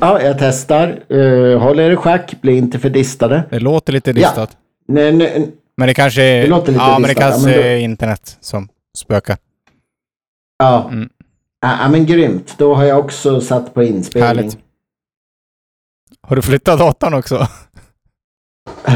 Ja, jag testar. Uh, håll er i schack, bli inte för distade. Det låter lite distat. Ja. Nej, nej, men det kanske är, det låter lite ja, men det distat. kanske Ja, men då- internet som spökar. Ja. Mm. Ja, men grymt. Då har jag också satt på inspelning. Härligt. Har du flyttat datorn också?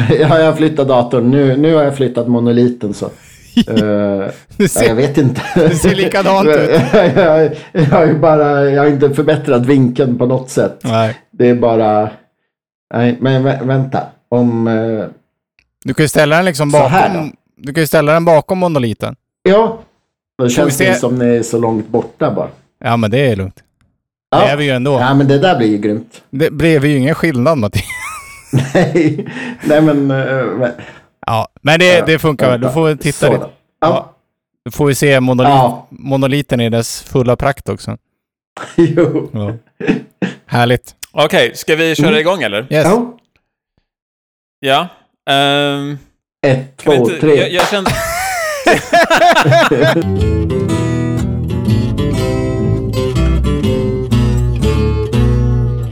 ja, jag har flyttat datorn. Nu, nu har jag flyttat monoliten så. Det ja, ser, jag vet inte. det ser likadant ut. jag, jag ju bara, jag har inte förbättrat vinkeln på något sätt. Nej. Det är bara, nej, men vä- vänta. Om, eh, Du kan ju ställa den liksom Så här bakom... Du kan ju ställa den bakom monoliten. ja, då känns det som ni är så långt borta bara. Ja, men det är lugnt. Det är Ja, vi ju ändå. ja men det där blir ju grymt. Det blev ju ingen skillnad, Mattias. nej, nej men, men Ja, men det, Ja, det funkar väl. Du får väl titta Så lite. då. Ja, Du får vi se monolit, ja. monoliten i dess fulla prakt också. jo. Ja. Härligt. Okej, ska vi köra Mm. igång eller? Yes. Ja. Ja. Ehm, Ett, vi två, inte- tre. Jag, jag känner...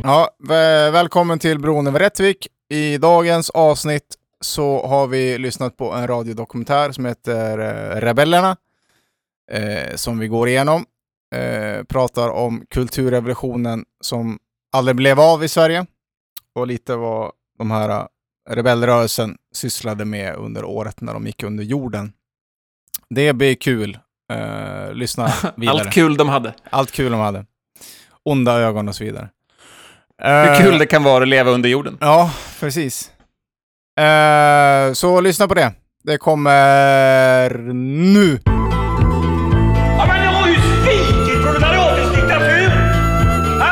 Ja, vä- välkommen till Bron över Rättvik. I dagens avsnitt så har vi lyssnat på en radiodokumentär som heter eh, Rebellerna. Eh, som vi går igenom. Eh, pratar om kulturrevolutionen som aldrig blev av i Sverige. Och lite vad de här eh, rebellrörelsen sysslade med under året när de gick under jorden. Det blir kul. Eh, lyssna vidare. Allt kul de hade. Allt kul de hade. Onda ögon och så vidare. Hur Eh, kul det kan vara att leva under jorden. Ja, precis. Eh, så lyssna på det. Det kommer nu. Ja, men ni har ju svikit proletariatets diktatur! Ha?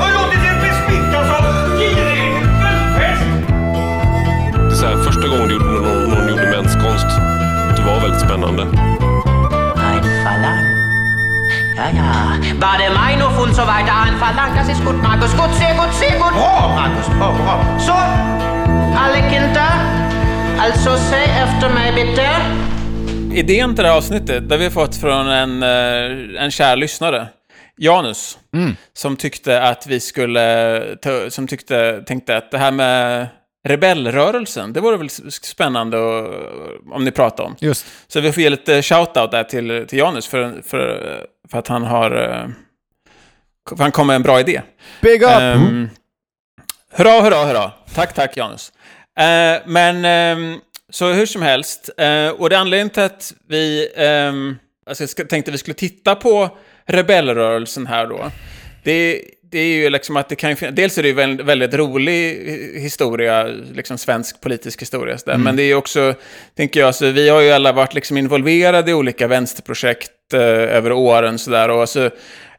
Har låtit er besmittas av girighetens välfärd! Det är så här, första gången gjorde, någon, någon gjorde menskonst, det var väldigt spännande. Ein Verlangen. Ja, ja. War der Meinung und so weiter ein Verlangen. Das ist gut, Markus. Gut, sehr gut, sehr gut. Bra, Markus. Bra, bra. Så, alle Kinder. Alltså, säg efter mig bitte. Idén till det här avsnittet, där vi har fått från en, eh, en kär lyssnare. Janus. Som tyckte att vi skulle... ta- Som tyckte, tänkte att det här med rebellrörelsen, det vore väl spännande och, om ni pratar om. Just. Så vi får ge lite shout-out där till, till Janus för, för, för att han har... eh, För han kom med en bra idé. Big up! Um, hurra, hurra, hurra. Tack, tack Janus. Eh, men, ehm, så hur som helst, eh, och det är anledningen till att vi um, alltså jag tänkte att vi skulle titta på rebellrörelsen här då. Det, det är ju liksom att det kan ju fin- Dels är det ju en väldigt rolig hi- historia, liksom svensk politisk historia, så där. men det är ju också, tänker jag, så vi har ju alla varit liksom involverade i olika vänsterprojekt eh, över åren sådär. Och alltså,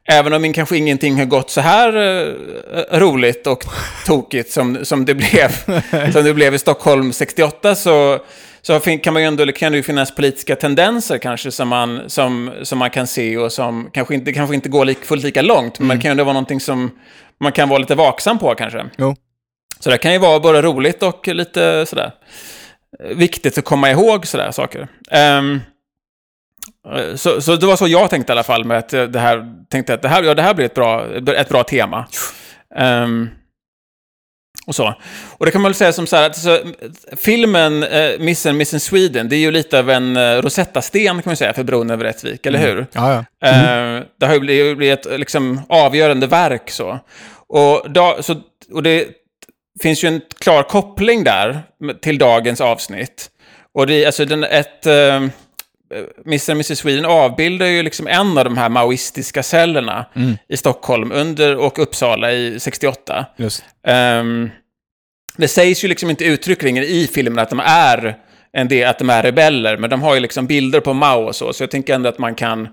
även om kanske ingenting har gått så här eh, roligt och tokigt som, som, det blev, som det blev i Stockholm 68 så, så kan, man ju ändå, kan det ju finnas politiska tendenser kanske som man, som, som man kan se och som kanske inte, kanske inte går lik, fullt lika långt, men det kan ju ändå vara någonting som man kan vara lite vaksam på kanske. Jo. Så det kan ju vara både roligt och lite sådär viktigt att komma ihåg sådär saker. Eh, så, så det var så jag tänkte i alla fall med att eh, det här, tänkte att det här, ja, det här blir ett bra, ett bra tema. Ehm, och så. Och det kan man väl säga som så här, att så, filmen uh, Miss and Miss in Sweden, det är ju lite av en uh, Rosetta-sten kan man säga för Bron över Rättvik, eller hur? Ja, ja. Eh, det har ju blivit, blivit ett liksom, avgörande verk så. Och, då, så. och det finns ju en klar koppling där till dagens avsnitt. Och det är alltså den, ett... Uh, Mr. and Mrs. Sweden avbildar ju liksom en av de här maoistiska cellerna i Stockholm under och Uppsala i 68. Just. Ehm, det sägs ju liksom inte uttryckligen i filmen att de är en del, att de är rebeller, men de har ju liksom bilder på Mao och så, så jag tänker ändå att man kan,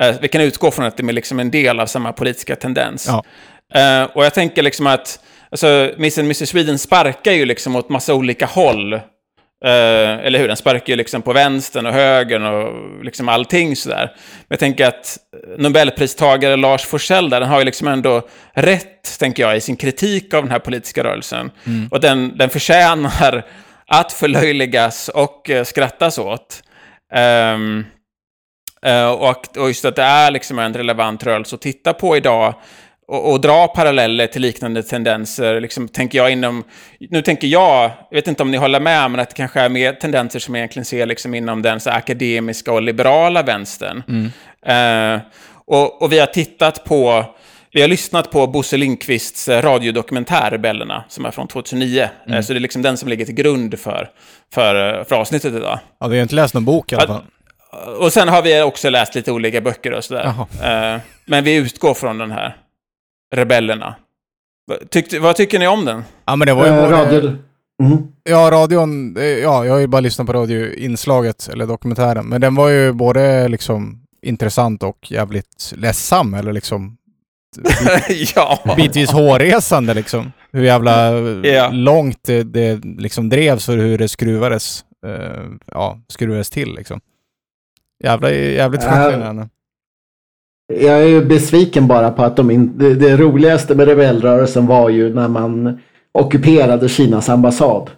eh, vi kan utgå från att de är liksom en del av samma politiska tendens. Ja. Eh, och jag tänker liksom att, alltså, and Mrs. Sweden sparkar ju liksom åt massa olika håll. Eh, eller hur? Den sparkar ju liksom på vänstern och högern och liksom allting sådär. Men jag tänker att Nobelpristagare Lars Forssell där, den har ju liksom ändå rätt, tänker jag, i sin kritik av den här politiska rörelsen. Och den, den förtjänar att förlöjligas och eh, skrattas åt. Ehm, eh, och, och just att det är liksom en relevant rörelse att titta på idag. Och, och dra paralleller till liknande tendenser. Liksom, tänker jag inom, nu tänker jag, jag vet inte om ni håller med, men att det kanske är mer tendenser som jag egentligen ser liksom inom den så akademiska och liberala vänstern. Eh, och, och vi har tittat på, vi har lyssnat på Bosse Lindqvists radiodokumentär Rebellerna, som är från 2009. Eh, så det är liksom den som ligger till grund för, för, eh, för avsnittet idag. Ja, du har inte läst någon bok i alla fall. Och sen har vi också läst lite olika böcker och sådär. Eh, men vi utgår från den här Rebellerna. Vad Tyckte, vad tycker ni om den? Ja, men det var ju... Eh, både- radio... Mm. Ja, radion, eh, ja, jag har ju bara lyssnat på radioinslaget, eller dokumentären. Men den var ju både liksom intressant och jävligt ledsam, eller liksom ja. bitvis hårresande liksom. Hur jävla Ja. långt det, det liksom drevs och hur det skruvades, eh, ja, skruvades till liksom. Jävla, jävligt fascinerande. Jag är ju besviken bara på att de in, det, det roligaste med rebellrörelsen var ju när man ockuperade Kinas ambassad.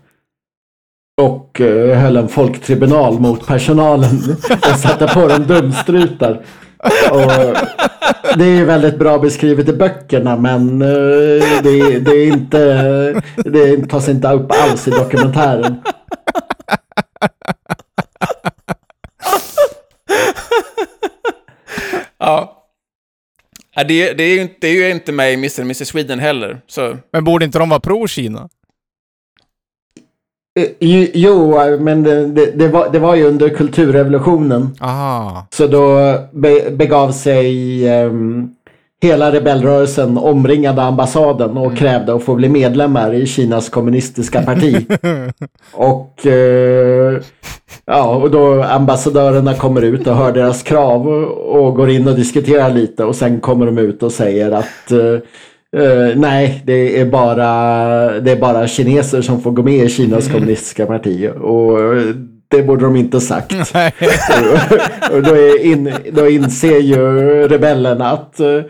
Och eh, höll en folktribunal mot personalen och satte på dem dumstrutar. Och det är ju väldigt bra beskrivet i böckerna men eh, det, det är inte, det tas inte upp alls i dokumentären. ja. Ja, det, det, är ju inte, det är ju inte med i Mr. Mrs. Sweden heller. Så, Men borde inte de vara pro-Kina? Eh, Jo, men det, det, det, var, det var ju under kulturrevolutionen. Aha. Så då be, begav sig ehm, hela rebellrörelsen omringade ambassaden och krävde att få bli medlemmar i Kinas kommunistiska parti. och, eh, ja, och då ambassadörerna kommer ut och hör deras krav och, och går in och diskuterar lite och sen kommer de ut och säger att eh, nej, det är, bara, det är bara kineser som får gå med i Kinas kommunistiska parti. Och det borde de inte sagt. Och då, in, då inser ju rebellerna att eh,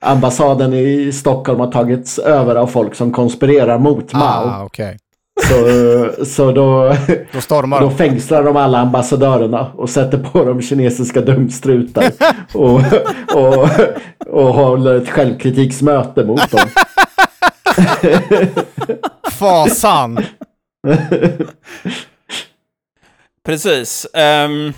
ambassaden i Stockholm har tagits över av folk som konspirerar mot Mao. Ah, okej. Så, så då, Då stormar då de. fängslar de alla ambassadörerna och sätter på dem kinesiska dumstrutar. och, och, och håller ett självkritiksmöte mot dem. Fasan! Precis. Ehm,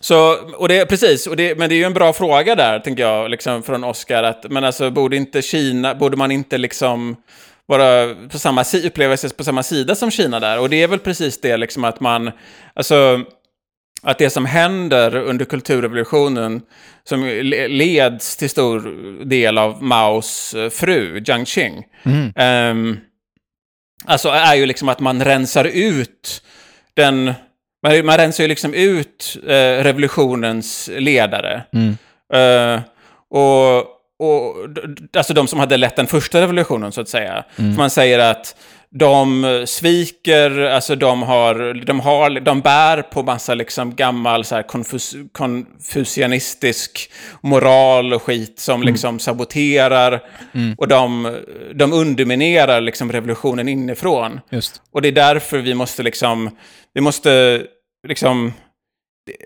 så, och det, precis, och det, men det är ju en bra fråga där, tänker jag, liksom från Oscar. Att, men alltså, borde inte Kina, borde man inte liksom vara på samma si, uppleva sig på samma sida som Kina där? Och det är väl precis det, liksom att man, alltså, att det som händer under kulturrevolutionen, som le- leds till stor del av Maos eh, fru, Jiang Qing, ehm, alltså är ju liksom att man rensar ut den man, man rensar ju liksom ut eh, revolutionens ledare. Eh, och, och alltså de som hade lett den första revolutionen, så att säga. För man säger att de sviker, alltså de har, de har, de bär på massa liksom gammal så här konfus, konfucianistisk moral och skit som liksom saboterar och de, de underminerar liksom revolutionen inifrån. Just. Och det är därför vi måste liksom, vi måste liksom,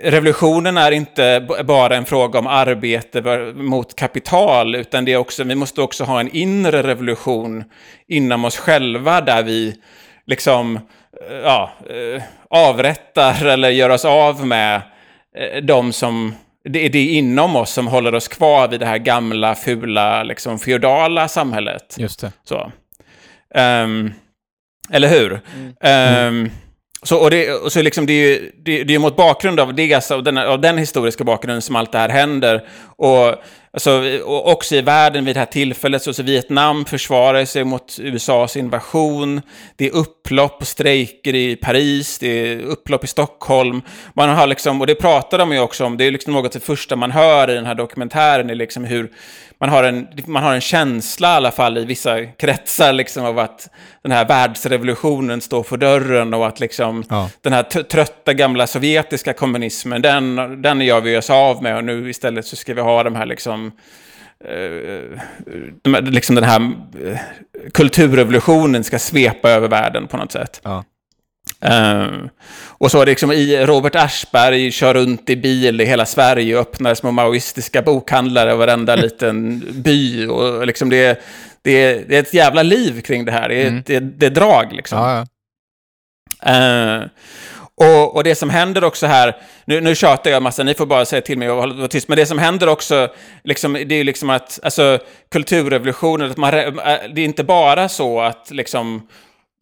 revolutionen är inte bara en fråga om arbete mot kapital, utan det är också, vi måste också ha en inre revolution inom oss själva där vi liksom, eh, ja, eh, avrättar eller gör oss av med eh, de som, det är det inom oss som håller oss kvar vid det här gamla, fula, liksom feodala samhället. Just det. Så. Ehm, eller hur? Ehm, så, och det, och så liksom det, är ju- det, det är mot bakgrund av det, alltså, av, den, av den historiska bakgrunden som allt det här händer. Och, alltså, och också i världen vid det här tillfället, så, så Vietnam försvarar sig mot USAs invasion. Det är upp upplopp och strejker i Paris, det är upplopp i Stockholm. Man har liksom, och det pratar de ju också om, det är liksom något av det första man hör i den här dokumentären, är liksom hur man har, en, man har en känsla i alla fall i vissa kretsar liksom av att den här världsrevolutionen står för dörren och att liksom Ja. den här trötta gamla sovjetiska kommunismen, den, den gör vi oss av med och nu istället så ska vi ha de här liksom eh, här- liksom den här eh, kulturrevolutionen ska svepa över världen på något sätt. Ja. Eh, och så liksom i Robert Aschberg kör runt i bil i hela Sverige och öppnar små maoistiska bokhandlare i varenda liten by. Och liksom det, är- det, det är ett jävla liv kring det här. Det är, Mm. det, det är drag liksom. Ja, ja. Eh, och, och det som händer också här, nu, nu tjatar jag massa, ni får bara säga till mig och hålla vara tyst, men det som händer också, liksom, det är ju liksom att, alltså, kulturrevolutionen, att man, äh, det är inte bara så att liksom,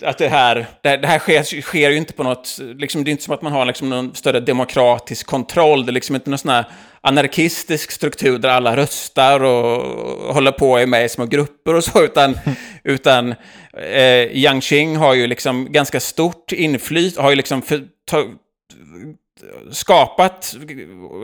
att det här, det, det här sker, sker ju inte på något, liksom, det är inte som att man har liksom någon större demokratisk kontroll, det är liksom inte någon sån här anarkistisk struktur där alla röstar och håller på är med i små grupper och så, utan, utan eh, Yang Qing har ju liksom ganska stort inflytande, har ju liksom för, ta, skapat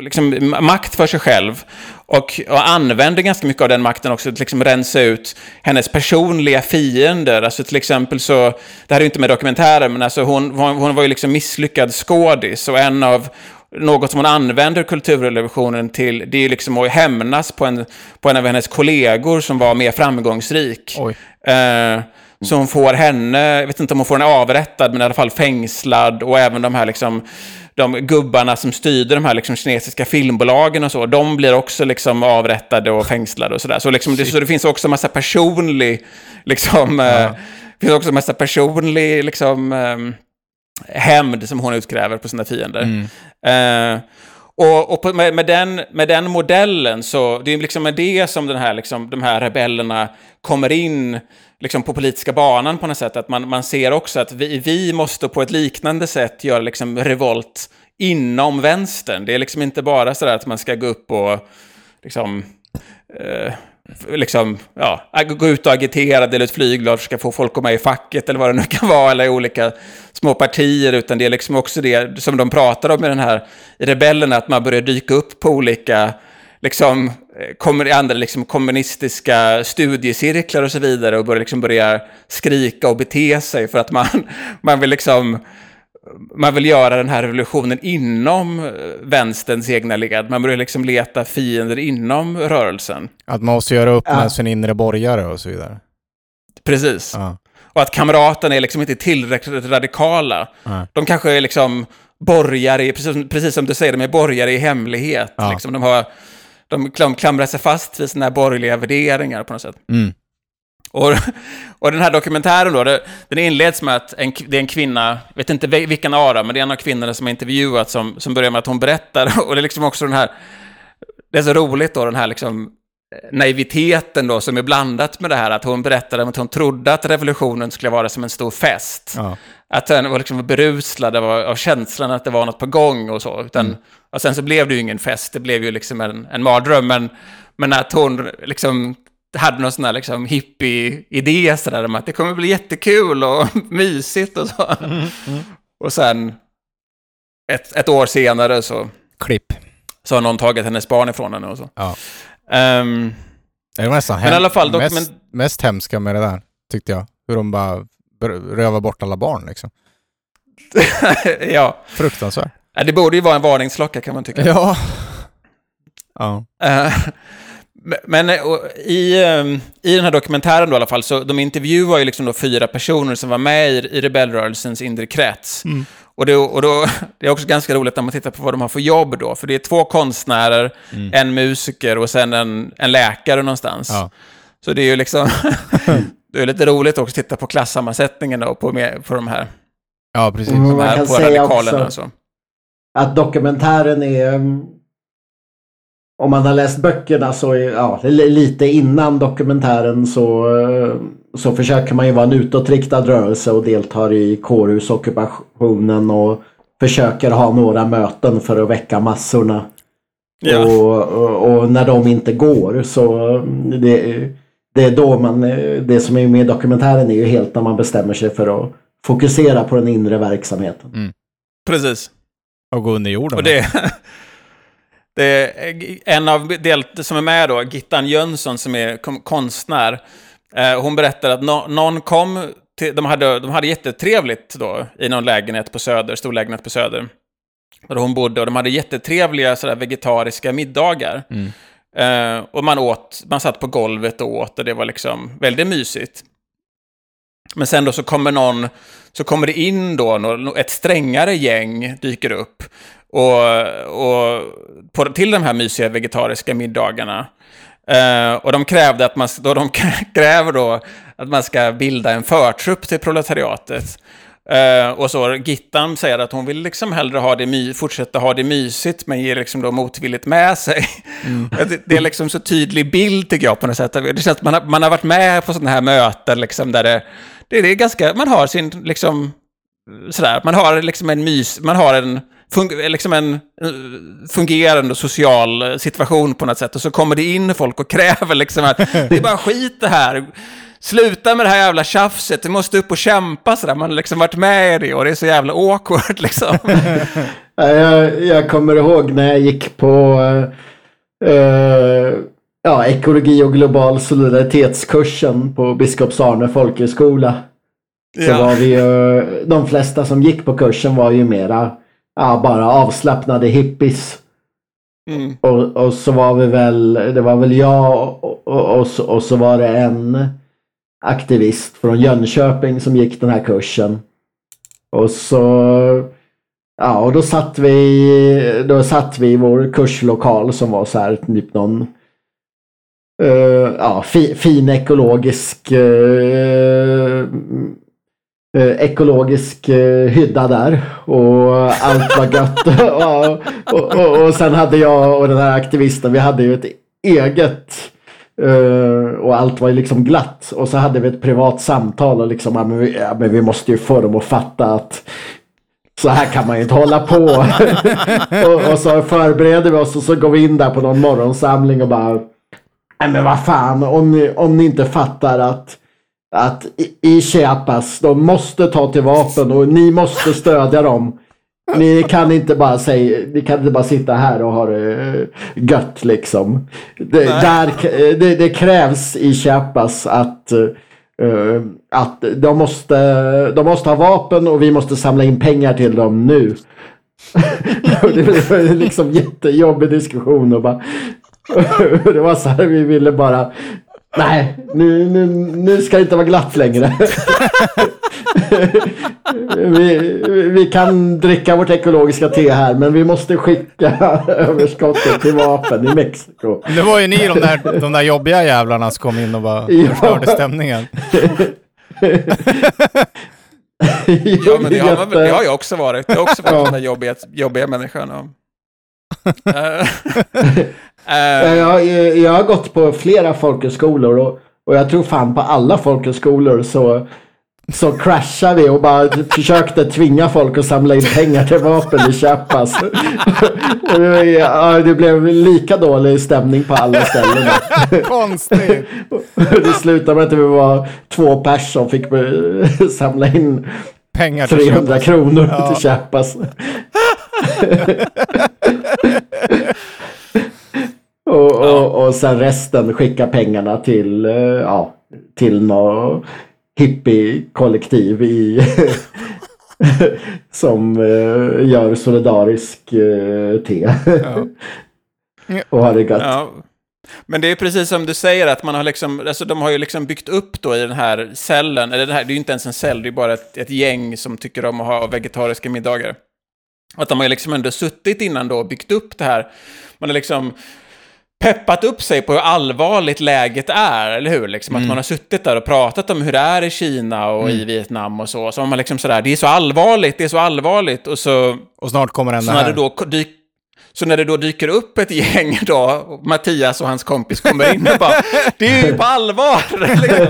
liksom, makt för sig själv och, och använder ganska mycket av den makten också till att liksom rensa ut hennes personliga fiender. Alltså till exempel så, det här är ju inte med dokumentären, men alltså hon, hon, hon var ju liksom misslyckad skådis och en av något som hon använder kulturrevolutionen till, det är ju liksom att hämnas på en, på en av hennes kollegor som var mer framgångsrik. Oj. Eh, så hon får henne, jag vet inte om hon får henne avrättad, men i alla fall fängslad och även de här liksom, de gubbarna som styrde de här liksom kinesiska filmbolagen och så, de blir också liksom avrättade och fängslade och sådär. Så, liksom det, så det finns också massa personlig, liksom, eh, det finns också massa personlig, liksom, eh, hämnd som hon utkräver på sina fiender. Eh, och och på, med, med, den, med den modellen så, det är liksom med det som den här, liksom, de här rebellerna kommer in liksom, på politiska banan på något sätt. Att man, man ser också att vi, vi måste på ett liknande sätt göra liksom, revolt inom vänstern. Det är liksom inte bara så där att man ska gå upp och liksom, eh, liksom, ja, gå ut och agitera, dela ut flygblad, försöka få folk att med i facket eller vad det nu kan vara, eller i olika små partier, utan det är liksom också det som de pratar om i den här i rebellerna, att man börjar dyka upp på olika liksom, eh, kommer i andra liksom, kommunistiska studiecirklar och så vidare och börjar liksom börja skrika och bete sig för att man, man vill liksom man vill göra den här revolutionen inom eh, vänsterns egna led. Man börjar liksom leta fiender inom rörelsen. Att man måste göra upp Ja. med sin inre borgare och så vidare. Precis. Ja. Och att kamraterna är liksom inte tillräckligt radikala. Nej. De kanske är liksom borgare, precis, precis som du säger, de är borgare i hemlighet. Ja. Liksom, de, har, de klam, klamrar sig fast vid sina här borgerliga värderingar på något sätt. Mm. Och, och den här dokumentären då, det, den inleds med att en, det är en kvinna, jag vet inte vil- vilken av dem, men det är en av kvinnorna som har intervjuat som, som börjar med att hon berättar, och det är liksom också den här, det är så roligt då, den här liksom eh, naiviteten då som är blandat med det här att hon berättade om att hon trodde att revolutionen skulle vara som en stor fest. Ja. Att den var liksom berusad av, av känslan att det var något på gång och så. Utan, Och sen så blev det ju ingen fest, det blev ju liksom en, en mardröm. Men, men att hon liksom hade någon sån här liksom hippie-idé sådär om att det kommer bli jättekul och mysigt och så. Och sen ett, ett år senare så, Klipp. så har någon tagit hennes barn ifrån henne och så. Ja. Ehm, Det var nästan Men i alla fall, mest, dokument- mest hemska med det där, tyckte jag. Hur de bara rövar bort alla barn liksom. ja, Fruktansvärt. Det borde ju vara en varningsklocka kan man tycka. Ja. Ja. Eh, Men eh, i, eh, i den här dokumentären då i alla fall, så de intervjuar ju liksom då fyra personer som var med i, i rebellrörelsens inre krets. Och, det, och då, det är också ganska roligt när man tittar på vad de har för jobb då, för det är två konstnärer, en musiker och sen en, en läkare någonstans. Ja. Så det är ju liksom, det är lite roligt också att titta på klassammansättningen då, på, med, på de här, ja, precis. Mm. de här på säga radikalerna också- och så. Att dokumentären är... mm, Om man har läst böckerna så är ja, li- lite innan dokumentären så, eh, så försöker man ju vara en utåtriktad rörelse och deltar i kårhusockupationen och försöker ha några möten för att väcka massorna. Ja. Och, och, och när de inte går så mm, det, det är då man, eh, det som är med i dokumentären är ju helt när man bestämmer sig för att fokusera på den inre verksamheten. Precis. Och gå under jorden. Och det, det är en av del som är med då, Gittan Jönsson som är konstnär. Eh, hon berättar att nå- någon kom, till, de, hade, de hade jättetrevligt då i någon lägenhet på Söder, stor lägenhet på Söder. Där hon bodde och de hade jättetrevliga sådär, vegetariska middagar. Eh, och man åt, man satt på golvet och åt och det var liksom väldigt mysigt. Men sen då så kommer någon, så kommer det in då, ett strängare gäng dyker upp. Och, och på, till de här mysiga vegetariska middagarna. Uh, och de krävde att man, då de kräver då att man ska bilda en förtrupp till proletariatet. Eh, och så Gittan säger att hon vill liksom hellre ha det my, fortsätta ha det mysigt, men ger liksom då motvilligt med sig. det, det är liksom så tydlig bild tycker jag på något sätt. Det känns att man har, man har varit med på sådana här möten liksom där det, det, det är ganska, man har sin liksom, sådär, man har liksom en mys, man har en, liksom en eh, fungerande social situation på något sätt. Och så kommer det in folk och kräver liksom att det är bara skit det här. Sluta med det här jävla tjafset, du måste upp och kämpa sådär. Man har liksom varit med i det och det är så jävla awkward liksom. Ja, Jag, jag kommer ihåg när jag gick på eh, ja, ekologi och global solidaritetskursen på Biskops Arne folkhögskola. Så Ja. var vi ju, de flesta som gick på kursen var ju mera ja, bara avslappnade hippies. Mm. Och, och så var vi väl, det var väl jag och, och, och, så, och så var det en aktivist från Jönköping som gick den här kursen. Och så, ja och då satt vi, då satt vi i vår kurslokal som var så här typ någon uh, ja, fi, fin ekologisk uh, uh, ekologisk hydda där och allt var gött. och, och, och, och sen hade jag och den här aktivisten, vi hade ju ett eget Eh, och allt var ju liksom glatt. Och så hade vi ett privat samtal och liksom, ja, men vi, ja, men vi måste ju få dem att fatta att så här kan man ju inte hålla på. och, och så förbereder vi oss och så går vi in där på någon morgonsamling och bara Nej men vad fan, om ni, om ni inte fattar att, att i, i Chiapas, de måste ta till vapen och ni måste stödja dem. Ni kan inte bara säga, ni kan inte bara sitta här och ha det gött liksom. Det, där, det, det krävs i Chiapas att, eh, att de, måste, de måste ha vapen och vi måste samla in pengar till dem nu. Det blev liksom jättejobbig diskussion och bara det var så här vi ville bara Nej, nu, nu, nu ska det inte vara glatt längre. vi, vi kan dricka vårt ekologiska te här men vi måste skicka överskottet till vapen i Mexiko. Det var ju ni de där, de där jobbiga jävlarna som kom in och bara Ja. förstörde stämningen. Ja, men det har, det har jag också varit. Jag har också varit den där jobbiga, jobbiga människan. Och... Eh, eh, jag, jag har gått på flera folkhögskolor och, och jag tror fan på alla folkhögskolor så, så crashar vi och bara försökte tvinga folk att samla in pengar till vapen i Chiapas. Ja, det blev lika dålig stämning på alla ställen. Konstigt. Det slutade med att vi var två pers som fick samla in Pengar till 300 köp. kronor Ja. till Chiapas. och, och, och sen resten skicka pengarna till, eh, ja, till något hippie-kollektiv i som eh, gör solidarisk eh, te. och har det gött. Ja. Men det är precis som du säger, att man har liksom, alltså de har ju liksom byggt upp då i den här cellen, eller det, här, det är ju inte ens en cell, det är bara ett, ett gäng som tycker om att ha vegetariska middagar. Att de har ju liksom ändå suttit innan då och byggt upp det här. Man har liksom peppat upp sig på hur allvarligt läget är, eller hur? Liksom att man har suttit där och pratat om hur det är i Kina och i Vietnam och så. Så har man liksom sådär, det är så allvarligt, det är så allvarligt. Och så Och snart kommer den så när, det här. då dyk, så när det då dyker upp ett gäng då, och Mattias och hans kompis kommer in och bara Det är ju på allvar! liksom.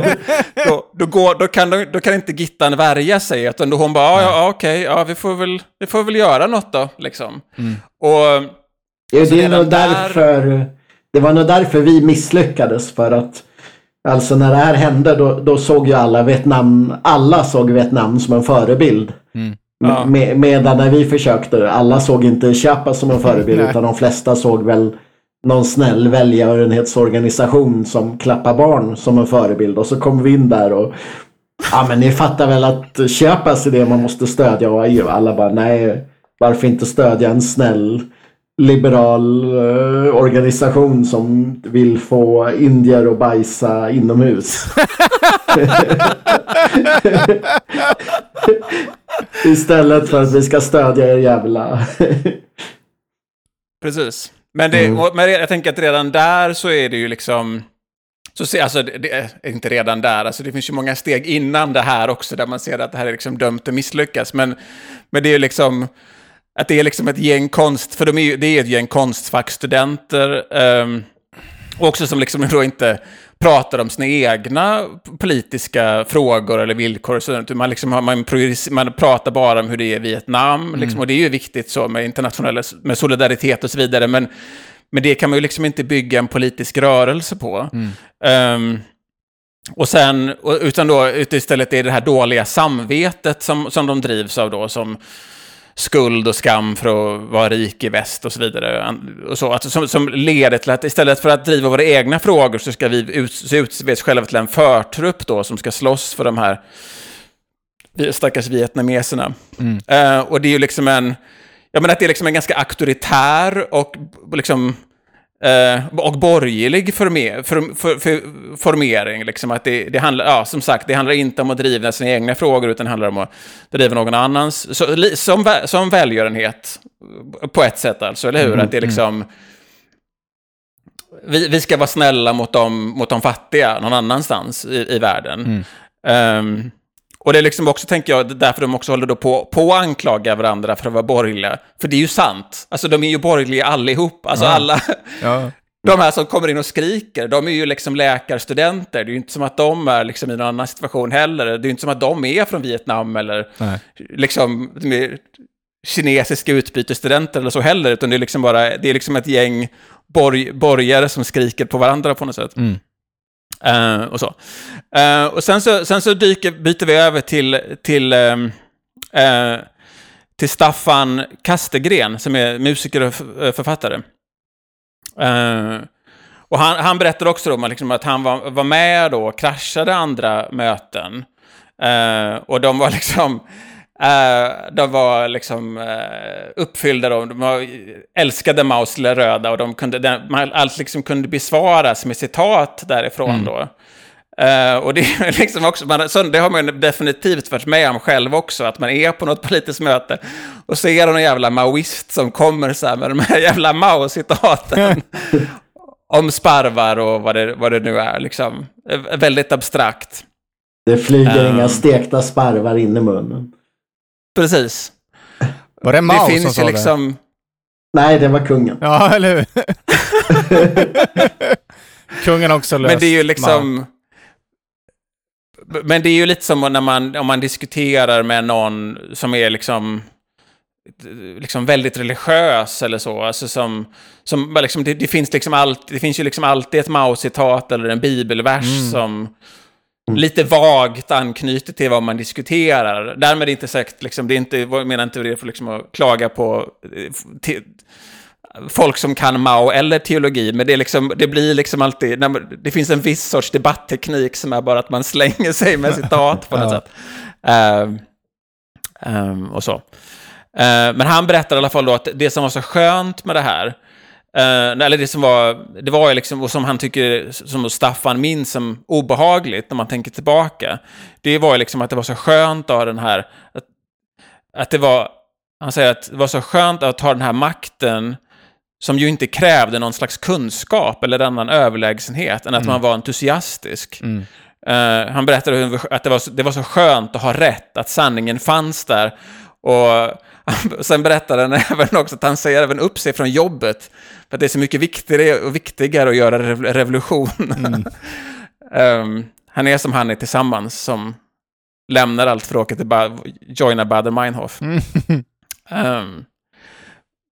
då, då, går, då, kan då kan inte Gittan värja sig, utan då hon bara ja, ja okej, ja, vi, får väl, vi får väl göra något då, liksom. Och Ja, det, är nog där- därför, det var nog därför vi misslyckades för att Alltså när det här hände då, då såg ju alla Vietnam, alla såg Vietnam som en förebild. Ja. Med, medan när vi försökte, alla såg inte Chiapas som en förebild Nej. utan de flesta såg väl någon snäll välgörenhetsorganisation som klappar barn som en förebild. Och så kom vi in där och ja men ni fattar väl att Chiapas är det man måste stödja och alla bara nej varför inte stödja en snäll liberal eh, organisation som vill få indier att bajsa inomhus. Istället för att vi ska stödja er jävla... Precis. Men, det, Mm. och- men jag tänker att redan där så är det ju liksom... Så se, alltså, det det är inte redan där, alltså det finns ju många steg innan det här också, där man ser att det här är liksom dömt att misslyckas. Men, men det är ju liksom... Att det är liksom ett gäng konst, för de är ju, det är ett gäng konstfackstudenter, ehm, också som liksom då inte pratar om sina egna politiska frågor eller villkor. och sådant. Man, liksom, man, man pratar bara om hur det är i Vietnam, liksom, och det är ju viktigt så med internationella, med solidaritet och så vidare, men, men det kan man ju liksom inte bygga en politisk rörelse på. Ehm, och sen, och- utan då, istället är det det här dåliga samvetet som, som de drivs av då, som skuld och skam för att vara rik i väst och så vidare. Och så, alltså, som, som leder till att istället för att driva våra egna frågor så ska vi ut, utse oss själva till en förtrupp då som ska slåss för de här stackars vietnameserna. Eh, och det är ju liksom en, jag menar att det är liksom en ganska auktoritär och liksom eh, och borgerlig former, för, för, för, formering. Liksom att det, det handlar, ja, som sagt, det handlar inte om att driva sina egna frågor, utan det handlar om att driva någon annans. Så, som, som välgörenhet, på ett sätt alltså, eller hur? Att det är liksom... Vi, vi ska vara snälla mot de, mot de fattiga någon annanstans i, i världen. Ehm, och det är liksom också, tänker jag, därför de också håller då på, på att anklaga varandra för att vara borgerliga. För det är ju sant. Alltså de är ju borgerliga allihop. Alltså alla, Ja. de här som kommer in och skriker, de är ju liksom läkarstudenter. Det är ju inte som att de är liksom i någon annan situation heller. Det är ju inte som att de är från Vietnam eller Nej. liksom kinesiska utbytesstudenter eller så heller. Utan det är liksom bara, det är liksom ett gäng borg, borgare som skriker på varandra på något sätt. Mm. Uh, och så. Uh, och sen så, sen så dyker, byter vi över till, till, ehm, uh, till Staffan Kastegren, som är musiker och författare. Och han, han berättar också om att, liksom, att han var, var med då och kraschade andra möten. Och de var liksom eh, de var liksom uh, uppfyllda, då. de var, älskade Maus lilla röda och de kunde, den, allt liksom kunde besvaras med citat därifrån då. Eh, och det är liksom också, man, så, det har man definitivt varit med om själv också, att man är på något politiskt möte och ser någon jävla maoist som kommer så här med de här jävla Mao-citaten om sparvar och vad det, vad det nu är. Liksom. Väldigt abstrakt. Det flyger Ehm. inga stekta sparvar in i munnen. Precis. Var det Mao det som finns sa ju det? liksom... Nej, det var kungen. Ja, eller hur? Kungen har också löst Men det är ju Mao. liksom... Men det är ju lite som när man, om man diskuterar med någon som är liksom liksom väldigt religiös eller så. Alltså som, som liksom, det, det, finns liksom allt, det finns ju liksom alltid ett Mao-citat eller en bibelvers Mm. som lite vagt anknyter till vad man diskuterar. Därmed inte sagt, liksom, det är inte, jag menar inte det för liksom att klaga på eh, te, folk som kan Mao eller teologi, men det, liksom, det blir liksom alltid, man, det finns en viss sorts debattteknik som är bara att man slänger sig med citat på något Ja. sätt. Ehm, ehm, och så. Eh, men han berättar i alla fall då att det som var så skönt med det här, eh, eller det som var, det var ju liksom, och som han tycker, som Staffan minns som obehagligt när man tänker tillbaka, det var ju liksom att det var så skönt att ha den här, att, att det var, han säger att det var så skönt att ha den här makten som ju inte krävde någon slags kunskap eller annan överlägsenhet än att man var entusiastisk. Mm. Eh, han berättade hur- att det var, det var så skönt att ha rätt, att sanningen fanns där. Och sen berättade han även också att han säger även upp sig från jobbet. För att det är så mycket viktigare och viktigare att göra rev- revolution. Ehm, han är som han är tillsammans, som lämnar allt för att åka till ba- joina Bader Meinhof. Ehm,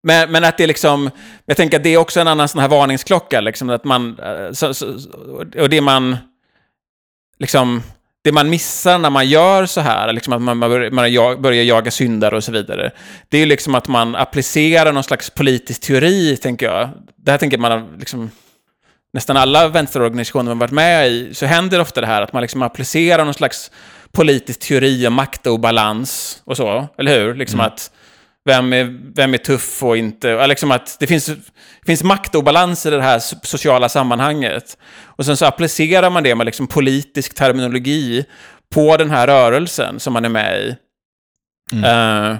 men, men att det är liksom, jag tänker att det är också en annan sån här varningsklocka, liksom att man, eh, så, så, och det man, liksom, det man missar när man gör så här, liksom att man, börjar, jaga syndare och så vidare, det är liksom att man applicerar någon slags politisk teori, tänker jag. Det här tänker man, liksom, nästan alla vänsterorganisationer man varit med i, så händer ofta det här att man liksom applicerar någon slags politisk teori om maktobalans och så, eller hur? Liksom att vem är, vem är tuff och inte. Liksom att det finns, det finns maktobalans i det här so- sociala sammanhanget. Och sen så applicerar man det med liksom politisk terminologi på den här rörelsen som man är med i. Eh,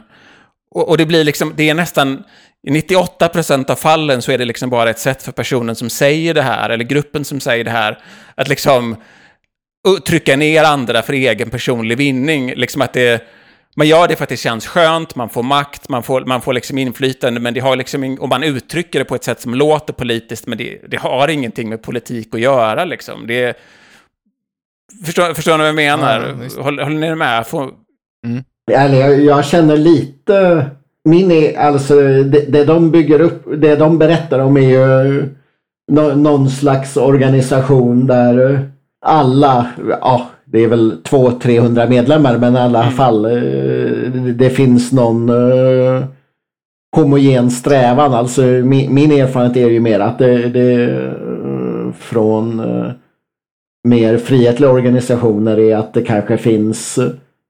och, och det blir liksom, det är nästan, i 98% av fallen så är det liksom bara ett sätt för personen som säger det här, eller gruppen som säger det här, att liksom uh, trycka ner andra för egen personlig vinning. Liksom att det, man gör det för att det känns skönt, man får makt, man får, man får liksom inflytande, men det har liksom, och man uttrycker det på ett sätt som låter politiskt, men det, det har ingenting med politik att göra. Liksom. Det, förstår, förstår ni vad jag menar? Ja, håller, håller ni med? Får, Eller jag, jag känner lite... Min är, alltså, det, det de bygger upp, det de berättar om är ju nå, någon slags organisation där alla, ja det är väl 200-300 medlemmar men i alla fall eh, det, finns någon eh, homogen strävan. Alltså min, min erfarenhet är ju mer att det, det eh, från mer frihetliga organisationer är att det kanske finns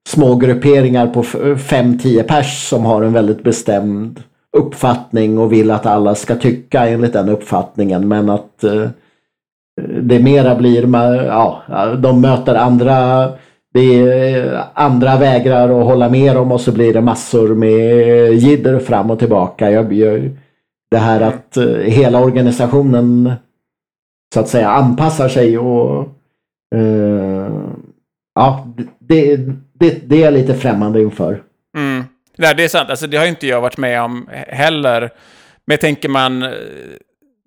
små grupperingar på 5-10 pers som har en väldigt bestämd uppfattning och vill att alla ska tycka enligt den uppfattningen men att det mera blir, ja, de möter andra det är, andra vägrar att hålla med dem och så blir det massor med jidder fram och tillbaka. Jag, jag, det här att eh, hela organisationen så att säga anpassar sig och eh, ja, det, det, det är jag lite främmande inför. Mm. Nej, det är sant. Alltså, det har inte jag varit med om heller. Men jag tänker man... Eh,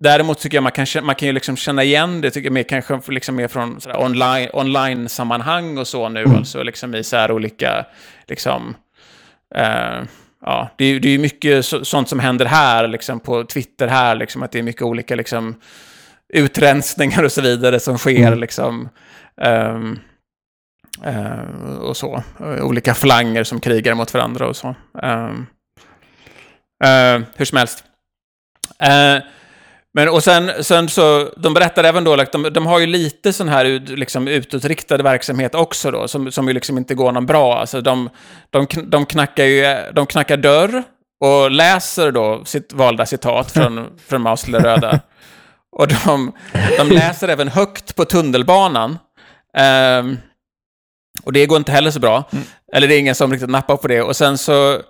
eh, Däremot tycker jag man kan, man kan ju liksom känna igen det, tycker jag, mer, kanske liksom mer från sådär online, online-sammanhang och så nu, alltså liksom i så här olika, liksom, eh, ja, det, är- ju mycket så, sånt som händer här, liksom på Twitter här, liksom, att det är mycket olika, liksom, utrensningar och så vidare som sker, liksom, ehm, eh, och så. Eh, Olika flanger som krigar mot varandra och så. Ehm, eh, hur som helst. Men och sen, sen så, de berättar även då, de, de har ju lite sån här ut, liksom, utåtriktad verksamhet också då, som, som ju liksom inte går någon bra. Alltså de, de, de, knackar ju, de knackar dörr och läser då sitt valda citat från, från Maus lilla röda. Och de, de läser även högt på tunnelbanan. Ehm, och det går inte heller så bra. Eller det är ingen som riktigt nappar på det. Och sen så...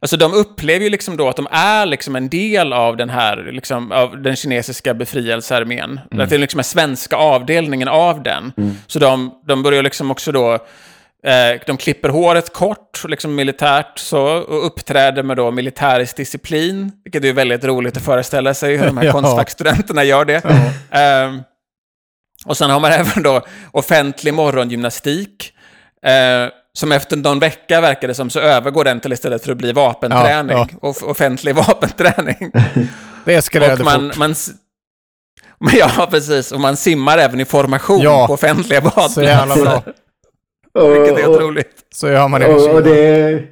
Alltså de upplever ju liksom då att de är liksom en del av den här, liksom, av den kinesiska befrielsearmén. Att det är liksom den svenska avdelningen av den. Så de, de börjar liksom också då, eh, de klipper håret kort, liksom militärt så, och uppträder med då militärisk disciplin. Vilket är väldigt roligt att föreställa sig hur de här Ja. konstfackstudenterna gör det. Ehm, och sen har man även då offentlig morgongymnastik. Eh, som efter någon vecka verkar det som så övergår den till istället för att bli vapenträning. Ja, Off- offentlig vapenträning. Det eskalerade och man, fort. man, ja, precis. Och man simmar även i formation Ja. på offentliga Så jävla bra. badplatser. Vilket är otroligt. Så gör man det Och, och, det, är-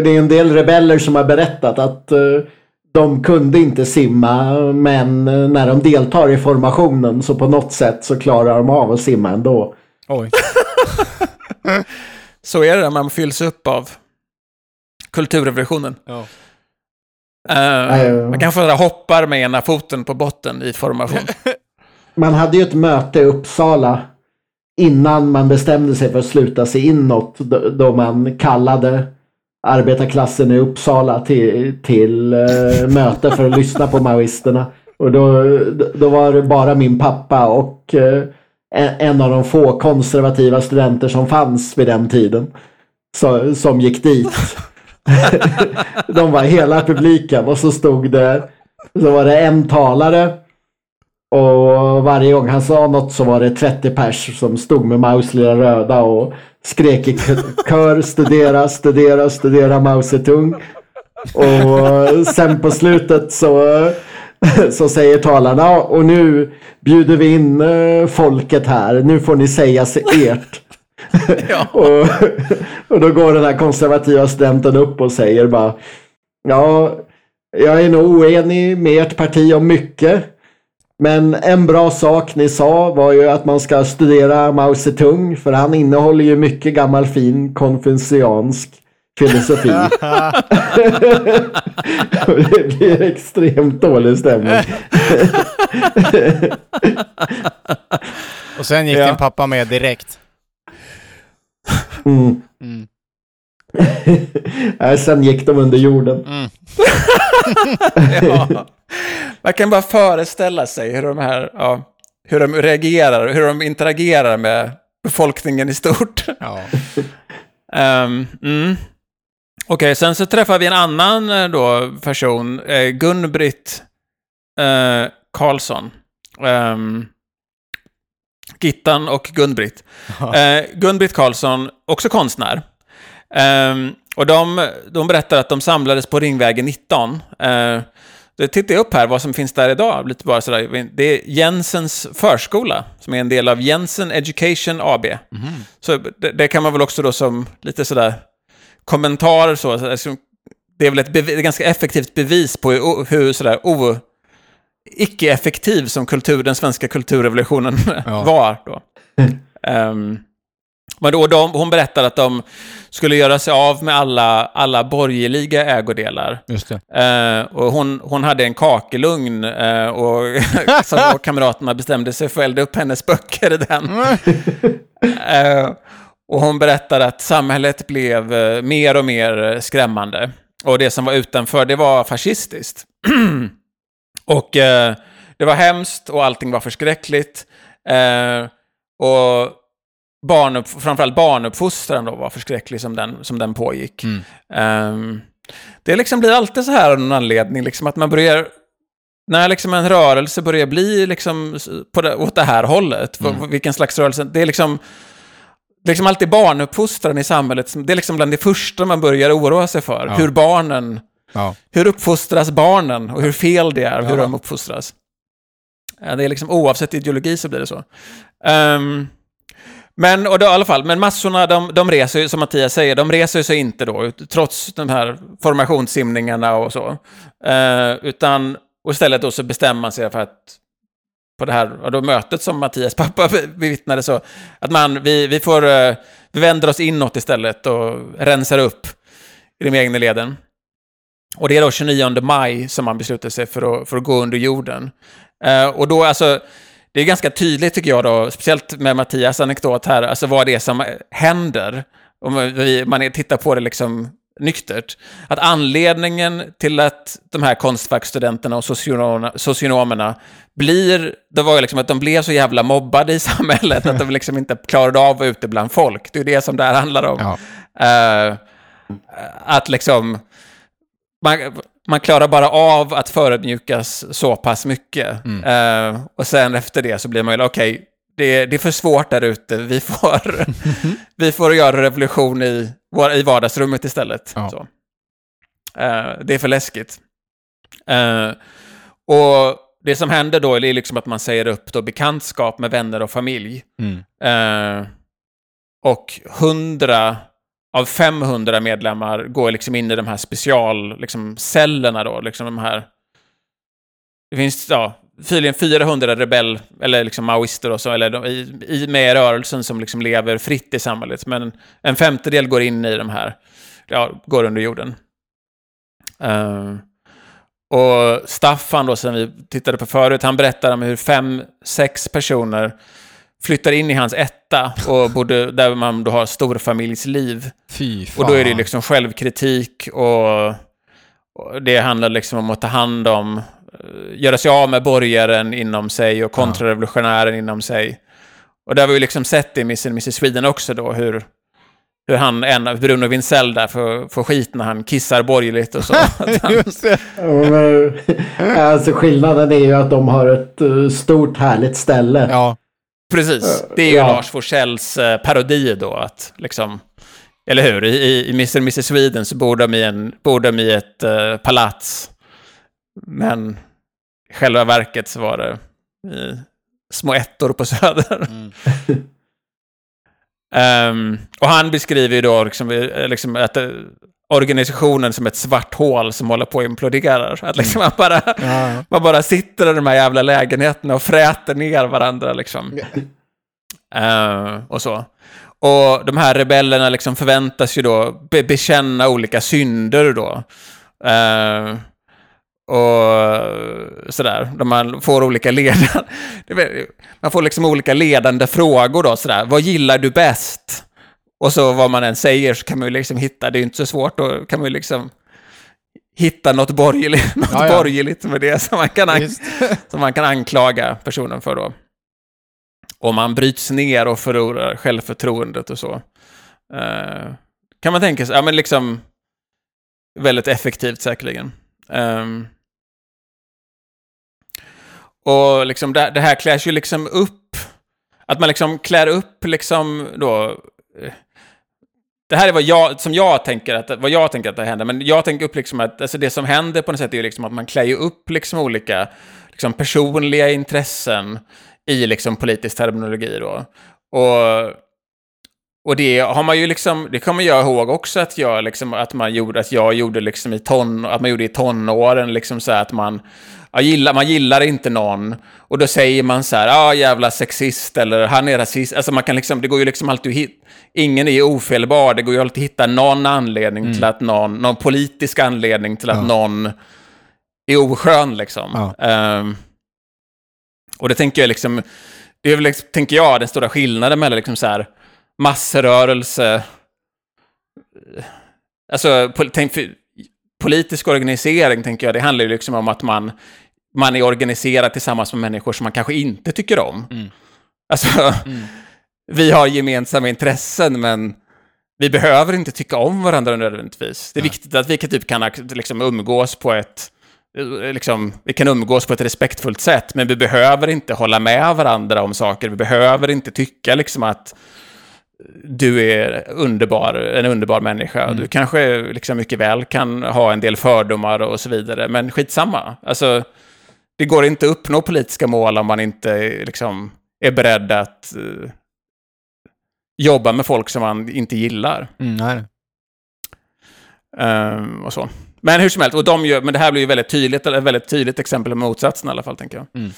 det är en del rebeller som har berättat att eh, de kunde inte simma men eh, när de deltar i formationen så på något sätt så klarar de av att simma ändå. Oj. Så är det när man fylls upp av kulturrevolutionen. Ja. Ja. man kanske hoppar med ena foten på botten i formation. Man hade ju ett möte i Uppsala innan man bestämde sig för att sluta sig inåt då, då man kallade arbetarklassen i Uppsala till, till eh, möte för att lyssna på maoisterna. Och då, då var det bara min pappa och eh, en, av de få konservativa studenter som fanns vid den tiden så, som gick dit. de var hela publiken och så stod det så var det en talare och varje gång han sa något så var det 30 pers som stod med Maus lilla röda och skrek i kör studera, studera, studera Mao Zedong. Och sen på slutet så, så säger talarna "Ja, och nu bjuder vi in eh, folket här. Nu får ni säga ert. och, och då går den här konservativa studenten upp och säger bara Ja, jag är nog oenig med ert parti om mycket. Men en bra sak ni sa var ju att man ska studera Mao Zedong för han innehåller ju mycket gammal fin konfuciansk filosofi. det blir extremt dålig stämning. Och sen gick Ja. din pappa med direkt. Mm. Mm. Nej, Sen gick de under jorden. Mm. ja. Man kan bara föreställa sig hur de här, ja, hur de reagerar, hur de interagerar med befolkningen i stort. Ja. Ehm, mm. Okej, sen så träffar vi en annan eh, då, person, eh, Gun-Britt eh, Karlsson. Ehm, Gittan och Gun-Britt. Eh, Gun-Britt Karlsson, också konstnär. Ehm, och de, de berättar att de samlades på Ringvägen 19. Eh, det tittar jag upp här vad som finns där idag. Lite bara sådär. Det är Jensens förskola, som är en del av Jensen Education AB. Så det, det kan man väl också då som lite sådär kommentar så, det är väl ett, bevi, ett ganska effektivt bevis på hur, hur sådär o, icke-effektiv som kultur, den svenska kulturrevolutionen Ja. var då. Ehm, men då de, hon berättar att de skulle göra sig av med alla, alla borgerliga ägodelar. Just. Eh, och hon, hon hade en kakelugn eh, och, som, och kamraterna bestämde sig för att elda upp hennes böcker i den. Eh, och hon berättade att samhället blev eh, mer och mer eh, skrämmande. Och det som var utanför, det var fascistiskt. och eh, det var hemskt och allting var förskräckligt. Eh, och barnupp, framförallt barnuppfostran då var förskräcklig som den, som den pågick. Mm. Ehm, det liksom blir alltid så här av någon anledning, liksom att man börjar... När liksom en rörelse börjar bli liksom på det, åt det här hållet, mm. vilken slags rörelse, det är liksom... Det är liksom alltid barnuppfostran i samhället, det är liksom bland det första man börjar oroa sig för. Ja. Hur barnen, Ja. hur uppfostras barnen och hur fel det är, hur Ja. de uppfostras. Det är liksom oavsett ideologi så blir det så. Ehm, men, och då, i alla fall, men massorna, de, de reser ju, som Mattias säger, de reser sig inte då, trots de här formationssimningarna och så. Eh, utan, och istället då så bestämmer man sig för att, på det här då mötet som Mattias pappa bevittnade så, att man, vi, vi får, eh, vi vänder oss inåt istället och rensar upp i de egna leden. Och det är då 29 maj som man beslutar sig för att, för att gå under jorden. Eh, och då alltså, det är ganska tydligt tycker jag då, speciellt med Mattias anekdot här, alltså vad det är som händer. Om man tittar på det liksom nyktert. Att anledningen till att de här konstfackstudenterna och socionomerna, socionomerna blir, det var ju liksom att de blev så jävla mobbade i samhället att de liksom inte klarade av att vara ute bland folk. Det är det som det här handlar om. Ja. Eh, att liksom, man, man klarar bara av att förödmjukas så pass mycket. Eh, och sen efter det så blir man ju, okej, det, det är för svårt där ute, vi får, vi får göra revolution i, i vardagsrummet istället. Ja. Så. Eh, det är för läskigt. Eh, och det som händer då är liksom att man säger upp då bekantskap med vänner och familj. Mm. Eh, och 100 av 500 medlemmar går liksom in i de här specialcellerna liksom, då, liksom de här... Det finns, ja, tydligen 400 rebell, eller liksom maoister och så, eller de, i, i, med rörelsen som liksom lever fritt i samhället. Men en femtedel går in i de här, ja, går under jorden. Eh, och Staffan då, som vi tittade på förut, han berättar om hur fem, sex personer flyttar in i hans etta och bodde där man då har storfamiljsliv. Fy fan. Och då är det liksom självkritik och, och det handlar liksom om att ta hand om, göra sig av med borgaren inom sig och kontrarevolutionären inom sig. Och där har vi ju liksom sett det i Miss and Mrs Sweden också då, hur, hur han, en, Bruno Wintzell där, får, får skit när han kissar borgerligt och så. Just det. Ja, men, Alltså skillnaden är ju att de har ett eh, stort härligt ställe. Ja. Precis, det är ju Ja. Lars Forsells eh, parodi då, att liksom... Eller hur? I, i, Mr. Mrs. Sweden så bor de i, en, bor de i ett eh, palats. Men i själva verket så var det små ettor på Söder. Mm. Ehm, och han beskriver ju då liksom, eh, liksom att eh, organisationen som ett svart hål som håller på att implodera. Att liksom man, bara, Ja. man bara sitter i de här jävla lägenheterna och fräter ner varandra liksom. Eh, och så. Och de här rebellerna liksom förväntas ju då be bekänna olika synder då. Eh, och sådär, där man får olika ledande... Man får liksom olika ledande frågor då, sådär. Vad gillar du bäst? Och så vad man än säger så kan man ju liksom hitta, det är ju inte så svårt, då kan man ju liksom hitta något borgerligt, något Ja, ja. borgerligt med det som man, kan som man kan anklaga personen för då. Om man bryts ner och förlorar självförtroendet och så. Eh, kan man tänka sig, ja men liksom väldigt effektivt säkerligen. Ehm, och liksom det, det här klärs ju liksom upp, att man liksom klär upp liksom då, eh, det här är vad jag, som jag tänker att, vad jag tänker att det händer, men jag tänker upp liksom att, alltså det som händer på något sätt är ju liksom att man klär ju upp liksom olika, liksom personliga intressen i liksom politisk terminologi då. Och, och det har man ju liksom, det kommer jag ihåg också att jag liksom, att man gjorde, att jag gjorde liksom i ton, att man gjorde i tonåren liksom så här att man, ja, gillar, man gillar inte någon och då säger man så här, ja ah, jävla sexist eller han är rasist, alltså man kan liksom, det går ju liksom alltid att hitta, ingen är ofelbar, det går ju alltid att hitta någon anledning till att någon, någon politisk anledning till att Ja. någon är oskön liksom. Ja. Ehm, och det tänker jag liksom, det är väl, liksom, tänker jag, den stora skillnaden mellan liksom så här massrörelse, alltså tänk, politisk organisering tänker jag, det handlar ju liksom om att man, man är organiserad tillsammans med människor som man kanske inte tycker om. Mm. Alltså, vi har gemensamma intressen, men vi behöver inte tycka om varandra nödvändigtvis. Det är viktigt att vi kan, typ kan liksom, umgås på ett Liksom, vi kan umgås på ett respektfullt sätt, men vi behöver inte hålla med varandra om saker. Vi behöver inte tycka liksom att du är underbar, en underbar människa. Du kanske liksom mycket väl kan ha en del fördomar och så vidare, men skitsamma. Alltså, det går inte att uppnå politiska mål om man inte liksom, är beredd att eh, jobba med folk som man inte gillar. Mm, nej. Ehm, och så. Men hur som helst, och de gör, men det här blir ju väldigt tydligt, eller väldigt tydligt exempel på motsatsen i alla fall, tänker jag. Mm.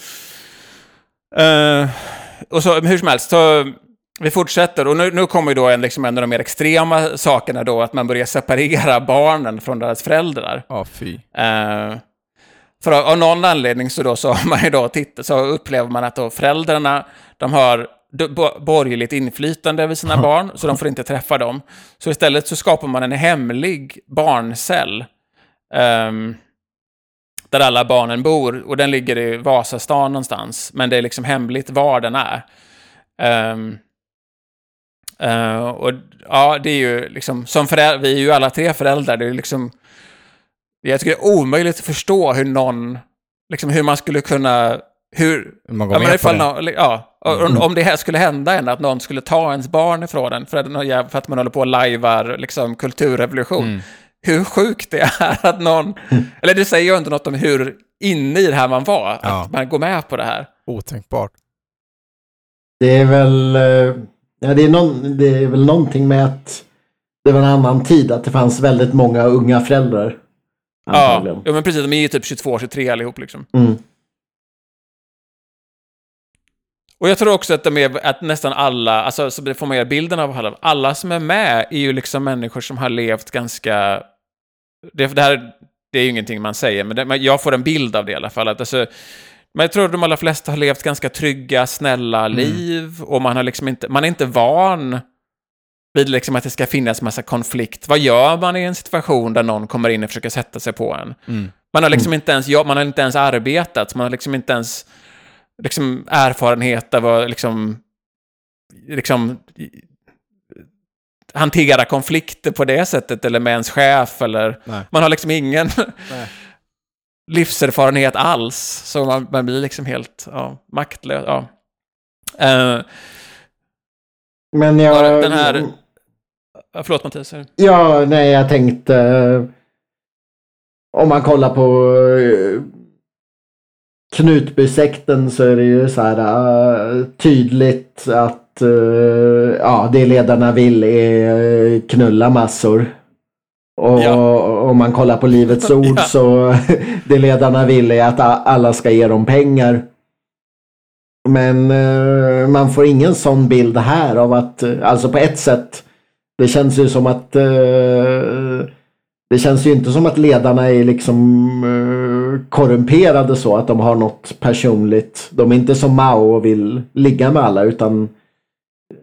Eh, och så, hur som helst, så vi fortsätter. Och nu, nu kommer ju då en, liksom en av de mer extrema sakerna då, att man börjar separera barnen från deras föräldrar. Ja, fy. Eh, för av, av någon anledning så, då, så, har man ju då titt, så upplever man att då föräldrarna, de har borgerligt inflytande över sina barn, så de får inte träffa dem. Så istället så skapar man en hemlig barncell. ehm, där alla barnen bor, och den ligger i Vasastan någonstans, men det är liksom hemligt var den är. Ehm, eh, och ja, det är ju liksom, som föräldrar, vi är ju alla tre föräldrar, det är ju liksom jag tycker det är omöjligt att förstå hur någon, liksom hur man skulle kunna, hur... Man går Ja, men med på ifall det. någon, ja, om, om det här skulle hända en, att någon skulle ta ens barn ifrån en för att, för att man håller på och lajvar liksom, kulturrevolution. Mm. Hur sjukt det är att någon... Eller det säger ju inte något om hur inne i det här man var, att Ja. man går med på det här. Otänkbart. Det är väl, eh, ja, det är, någon, det är väl någonting med att det var en annan tid, att det fanns väldigt många unga föräldrar. Ja, ja, men precis, de är ju typ 22-23 allihop liksom. Mm. Och jag tror också att, de är, att nästan alla, alltså så får man göra bilden av alla, alla som är med är ju liksom människor som har levt ganska... Det, det här det är ju ingenting man säger, men, det, jag får en bild av det i alla fall. Att alltså, men jag tror att de allra flesta har levt ganska trygga, snälla liv och man, har liksom inte, man är inte van vid liksom att det ska finnas massa konflikt. Vad gör man i en situation där någon kommer in och försöker sätta sig på en? Mm. Man har liksom inte ens jobb, man har inte ens arbetat, man har liksom inte ens liksom erfarenhet av att liksom, liksom hantera konflikter på det sättet, eller med ens chef, eller Nej. man har liksom ingen Nej. Livserfarenhet alls, så man, man blir liksom helt ja, maktlös. Ja. Eh, Men jag... Den här- ja, förlåt Mattias. Ja, nej, jag tänkte... eh, Om man kollar på eh, Knutbysekten så är det ju så här tydligt att ja, det ledarna vill är knulla massor. Och Ja. om man kollar på Livets Ord Ja. så det ledarna vill är att alla ska ge dem pengar. Men eh, man får ingen sån bild här av att, alltså på ett sätt, det känns ju som att eh, det känns ju inte som att ledarna är liksom eh, korrumperade så att de har något personligt. De är inte som Mao och vill ligga med alla utan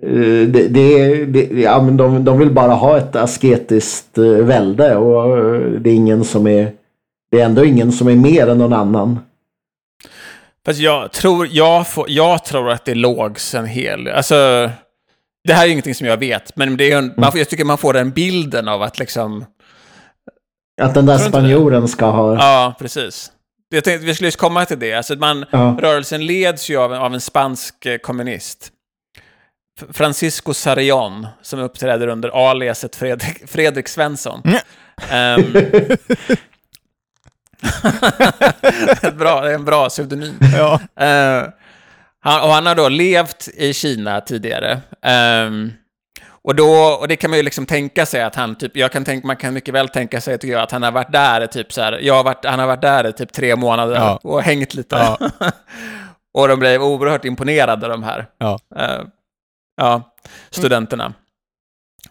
det, det, det, ja, men de, de vill bara ha ett asketiskt eh, välde och eh, det är ingen som är det är ändå ingen som är mer än någon annan. Fast jag tror, jag, får, jag tror att det lågs en hel... Alltså, det här är ingenting som jag vet, men det är en, man, får- jag tycker man får den bilden av att liksom... Att den där spanjoren ska ha... Ja, precis. Jag tänkte vi skulle just komma till det. Alltså man, Ja. Rörelsen leds ju av en, av en spansk eh, kommunist. Francisco Sarrion, som uppträder under aliaset Fredrik, Fredrik Svensson. Ehm, bra, det är en bra pseudonym. Ja. Eh, han, och han har då levt i Kina tidigare. Ehm, och, då, och det kan man ju liksom tänka sig att han typ, jag kan tänka, man kan mycket väl tänka sig tycker jag, att han har varit där i typ så här, jag har varit, han har varit där i typ tre månader Ja. och hängt lite. Ja. och de blev oerhört imponerade de här. Ja. Eh, ja, studenterna.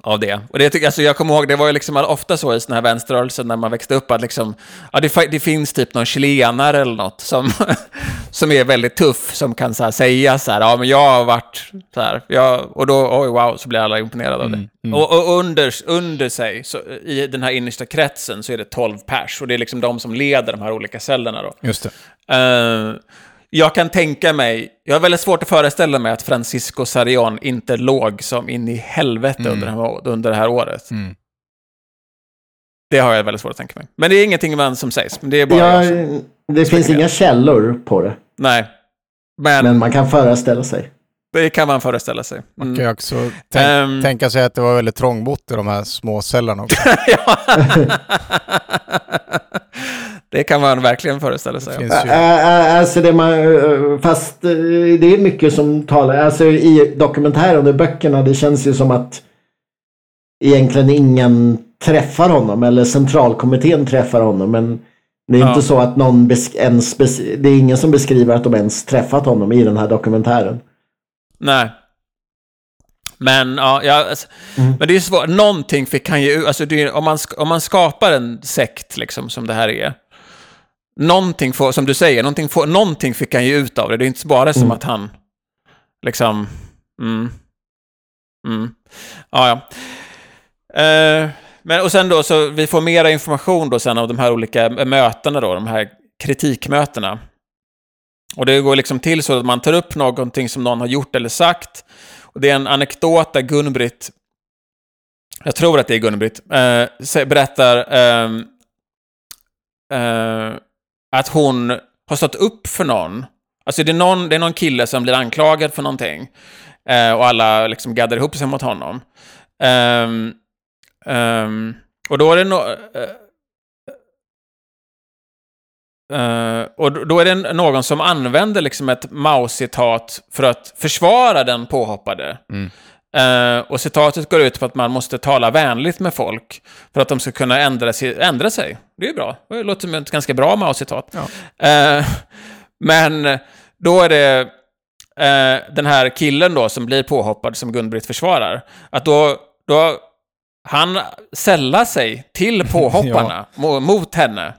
Av det. Och det tycker, alltså jag kommer ihåg, det var ju liksom ofta så i sådana här vänsterrörelser när man växte upp att liksom, ja det, det finns typ någon chilenare eller något som, som är väldigt tuff, som kan så här säga så här, ja men jag har varit så här, jag, och då, oj wow, så blir alla imponerade av det. Mm, mm. Och, och under, under sig, så, i den här innersta kretsen, så är det 12 pers, och det är liksom de som leder de här olika cellerna då. Just det. Eh, jag kan tänka mig, jag har väldigt svårt att föreställa mig att Francisco Sarrion inte låg som in i helvete Mm. under, det här, under det här året. Mm. Det har jag väldigt svårt att tänka mig. Men det är ingenting man som sägs, men det är bara Ja, som, det finns inga källor på det. Nej. Men, Men man kan föreställa sig. det kan man föreställa sig. Man Mm. kan ju också tänk, Ehm. tänka sig att det var väldigt trångbott i de här små cellerna också. det kan man verkligen föreställa sig. Det finns ju... Alltså det man, ö, fast eh, det är mycket som talar, alltså i dokumentären och böckerna, det känns ju som att egentligen ingen träffar honom eller centralkommittén träffar honom. Men det är Ja. inte så att någon besk- ens det är ingen som beskriver att de ens träffat honom i den här dokumentären. Nej. Men ja, ja alltså, Mm. men det är svårt. Någonting fick han ju, alltså det är, om, man, sk- om man skapar en sekt liksom som det här är. Någonting får, som du säger, någonting, får, någonting fick han ju ut av det. Det är inte bara som Mm. att han liksom, mm, mm. Ja, ja. Eh, men och sen då så, vi får mera information då sen av de här olika mötena då, de här kritikmötena. Och det går liksom till så att man tar upp någonting som någon har gjort eller sagt. Och det är en anekdot där Gun-Britt, jag tror att det är Gun-Britt, eh, berättar ehm, eh, att hon har stått upp för någon. Alltså det är någon, det är någon kille som blir anklagad för någonting. Eh, och alla liksom gaddar ihop sig mot honom. Um, um, och då är det no uh, eh, uh, eh, och då- är det någon som använder liksom ett Mao-citat för att försvara den påhoppade. Mm. Eh, och citatet går ut på att man måste tala vänligt med folk för att de ska kunna ändra sig. Ändra sig. Det är ju bra. Det låter som ett ganska bra Mao-citat. Ja. Eh, men då är det eh, den här killen då som blir påhoppad som Gun-Britt försvarar. Att då, då han sällar sig till påhopparna mo- mot henne.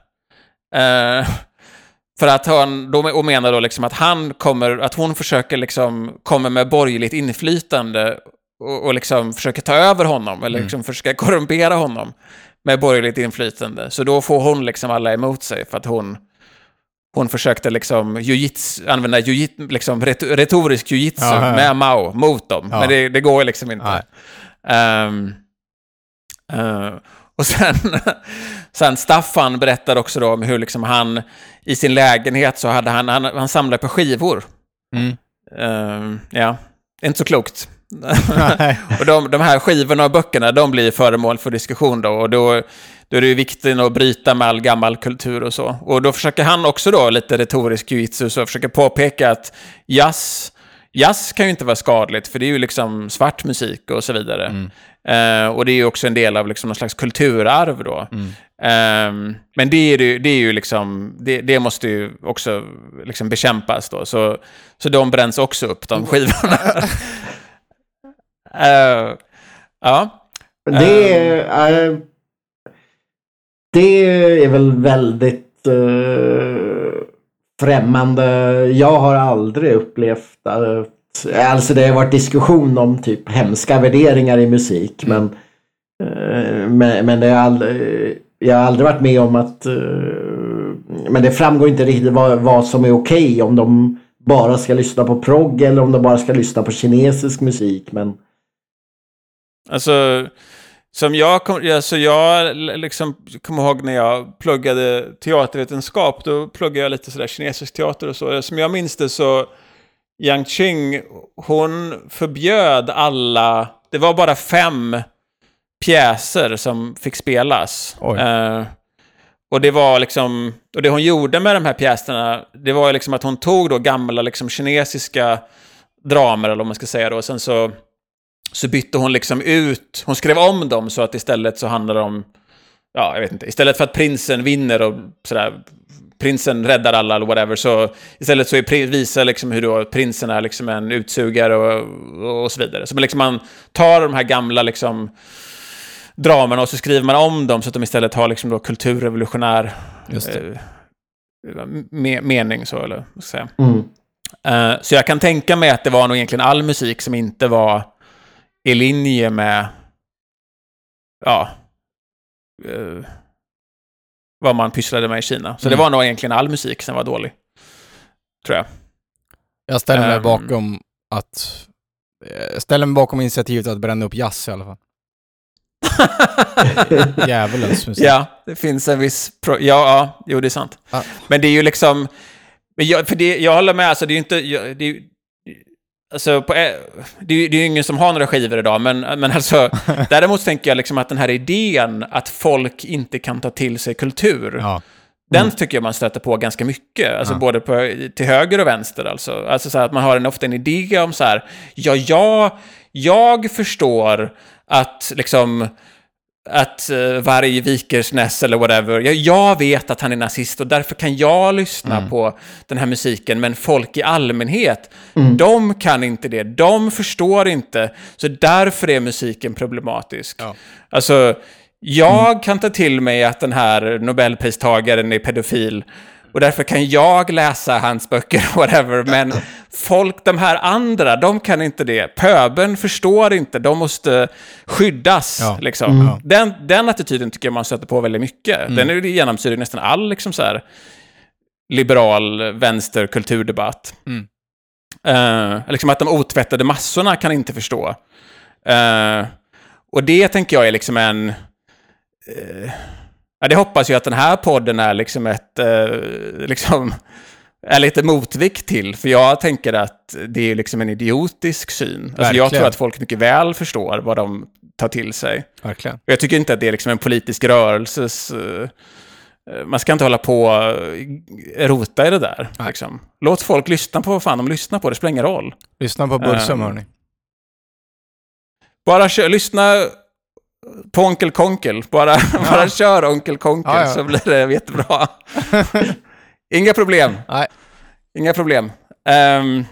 För att han, då, och menar då liksom att han kommer, att hon försöker liksom, kommer med borgerligt inflytande och, och liksom försöker ta över honom, eller Mm. liksom försöka korrumpera honom med borgerligt inflytande. Så då får hon liksom alla emot sig för att hon, hon försökte liksom jujits, använda jujit, liksom ret- retorisk jujitsu Ja, ja, ja. med Mao mot dem. Men det, det går liksom inte. Ehm, eh, och sen, sen Staffan berättar också då om hur liksom han i sin lägenhet så hade han, han, han samlade på skivor. Mm. Ehm, ja, inte så klokt. Och de, de här skivorna och böckerna, de blir föremål för diskussion då. Och då, då är det ju viktigt att bryta med all gammal kultur och så. Och då försöker han också då, lite retorisk jujitsu, så försöker påpeka att jazz, jazz kan ju inte vara skadligt, för det är ju liksom svart musik och så vidare. Mm. Eh, och det är ju också en del av liksom någon slags kulturarv då. Mm. Ehm, men det är, ju, det är ju liksom, det, det måste ju också liksom bekämpas då. Så, så de bränns också upp, de skivorna. Eh, ja. Det är, eh, det är väl väldigt eh, främmande. Jag har aldrig upplevt att Alltså det har varit diskussion om typ hemska värderingar i musik men, eh, men, men det har aldrig, jag har aldrig varit med om att eh, men det framgår inte riktigt vad, vad som är okej okay, om de bara ska lyssna på progg eller om de bara ska lyssna på kinesisk musik. Men... Alltså, som jag, kom, alltså jag liksom kommer ihåg när jag pluggade teatervetenskap, då pluggade jag lite sådär kinesisk teater och så. Som jag minns det så, Yang Qing, hon förbjöd alla, det var bara fem pjäser som fick spelas. Uh, och det var liksom, och det hon gjorde med de här pjäserna, det var liksom att hon tog då gamla liksom kinesiska dramer, eller vad man ska säga då, och sen så så bytte hon liksom ut, hon skrev om dem så att istället så handlar det om, ja, jag vet inte, istället för att prinsen vinner och sådär, prinsen räddar alla eller whatever, så istället så är, visar liksom hur då prinsen är liksom en utsugare och, och så vidare. Så man, liksom, man tar de här gamla liksom dramerna och så skriver man om dem så att de istället har liksom då kulturrevolutionär eh, me mening, så eller vad ska jag säga. Mm. Uh, så jag kan tänka mig att det var nog egentligen all musik som inte var i linje med ja, uh, vad man pysslade med i Kina. Så mm. det var nog egentligen all musik som var dålig. Tror jag. Jag ställer mig um, bakom att... Jag ställer mig bakom initiativet att bränna upp jazz i alla fall. Djävulens musik. Ja, det finns en viss... ja, ja, jo det är sant. Ah. Men det är ju liksom... Men jag, för det, jag håller med, alltså det är ju inte... Det är, Alltså, på, det, är, det är ju ingen som har några skivor idag, men, men alltså, däremot tänker jag liksom att den här idén att folk inte kan ta till sig kultur, ja. den mm. tycker jag man stöter på ganska mycket, alltså ja. både på, till höger och vänster. Alltså, alltså så att man har en, ofta en idé om så här, ja, jag, jag förstår att liksom att uh, varg Vikersnäs eller whatever. Jag, jag, vet att han är nazist och därför kan jag lyssna mm. på den här musiken. Men folk i allmänhet, mm. de kan inte det. De förstår inte. Så därför är musiken problematisk. Ja. Alltså, jag mm. kan ta till mig att den här Nobelpristagaren är pedofil. Och därför kan jag läsa hans böcker, whatever. Men folk, de här andra, de kan inte det. Pöben förstår inte, de måste skyddas. Ja. Liksom. Mm. Den, den attityden tycker jag man stöter på väldigt mycket. Mm. Den är genomsyrar nästan all liksom så här, liberal vänsterkulturdebatt. Mm. Uh, liksom att de otvättade massorna kan inte förstå. Uh, och det tänker jag är liksom en... Uh, Ja, det hoppas jag att den här podden är liksom ett, eh, liksom, är lite motvikt till. För jag tänker att det är liksom en idiotisk syn. Alltså jag tror att folk mycket väl förstår vad de tar till sig. Verkligen. Och jag tycker inte att det är liksom en politisk rörelses... Uh, man ska inte hålla på och rota i det där. Liksom. Låt folk lyssna på vad fan de lyssnar på, det spelar ingen roll. Lyssna på Budsum, um, hörni. Bara kör, lyssna på Onkel Konkel. Bara, ja. bara kör Onkel Konkel ja, ja. så blir det jättebra. Inga problem. Nej. Inga problem. Um,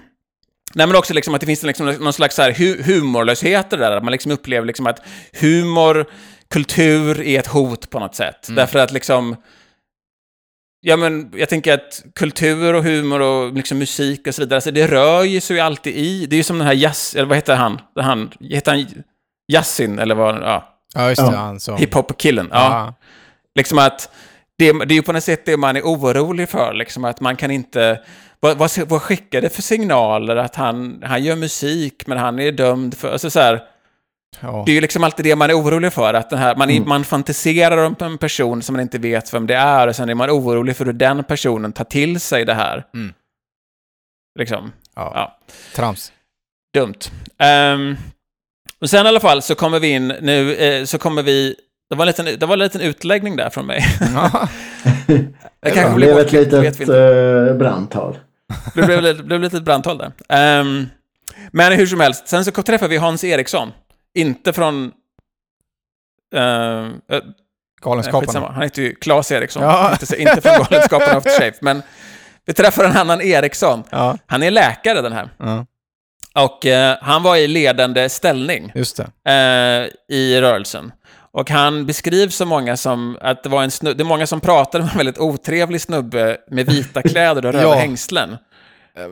nej, men också liksom att det finns liksom någon slags så här hu humorlöshet där. Att man liksom upplever liksom att humor, kultur är ett hot på något sätt. Mm. Därför att liksom... Ja, men jag tänker att kultur och humor och liksom musik och så vidare, alltså det rör ju sig alltid i. Det är ju som den här jazz... Eller vad heter han? han heter han Yassin? Eller vad... Ja. Ja, just det. Ja. Han som... Hiphop-killen. Ja. ja. Liksom att det, det är ju på något sätt det man är orolig för, liksom att man kan inte... Vad, vad, vad skickar det för signaler att han, han gör musik, men han är dömd för... Alltså så här, ja. Det är ju liksom alltid det man är orolig för, att den här, man, mm. man fantiserar om en person som man inte vet vem det är, och sen är man orolig för hur den personen tar till sig det här. Mm. Liksom. Ja. ja. Trams. Dumt. Um, och sen i alla fall så kommer vi in nu, eh, så kommer vi... Det var, en liten, det var en liten utläggning där från mig. Ja. det kanske blev ett litet uh, brandtal. Det blev, det blev ett litet brandtal där. Um, men hur som helst, sen så träffade vi Hans Eriksson. Inte från... Uh, Eh, skitsamma. Galenskaparna. Han heter ju Claes Eriksson. Ja. Inte, inte från Galenskaparna After Shave. Men vi träffar en annan Eriksson. Ja, Han är läkare den här. ja, Och eh, han var i ledande ställning just det. eh, i rörelsen. Och han beskrivs som många som, att det var en snubbe, det är många som pratade med en väldigt otrevlig snubbe med vita kläder och röda Ja. hängslen.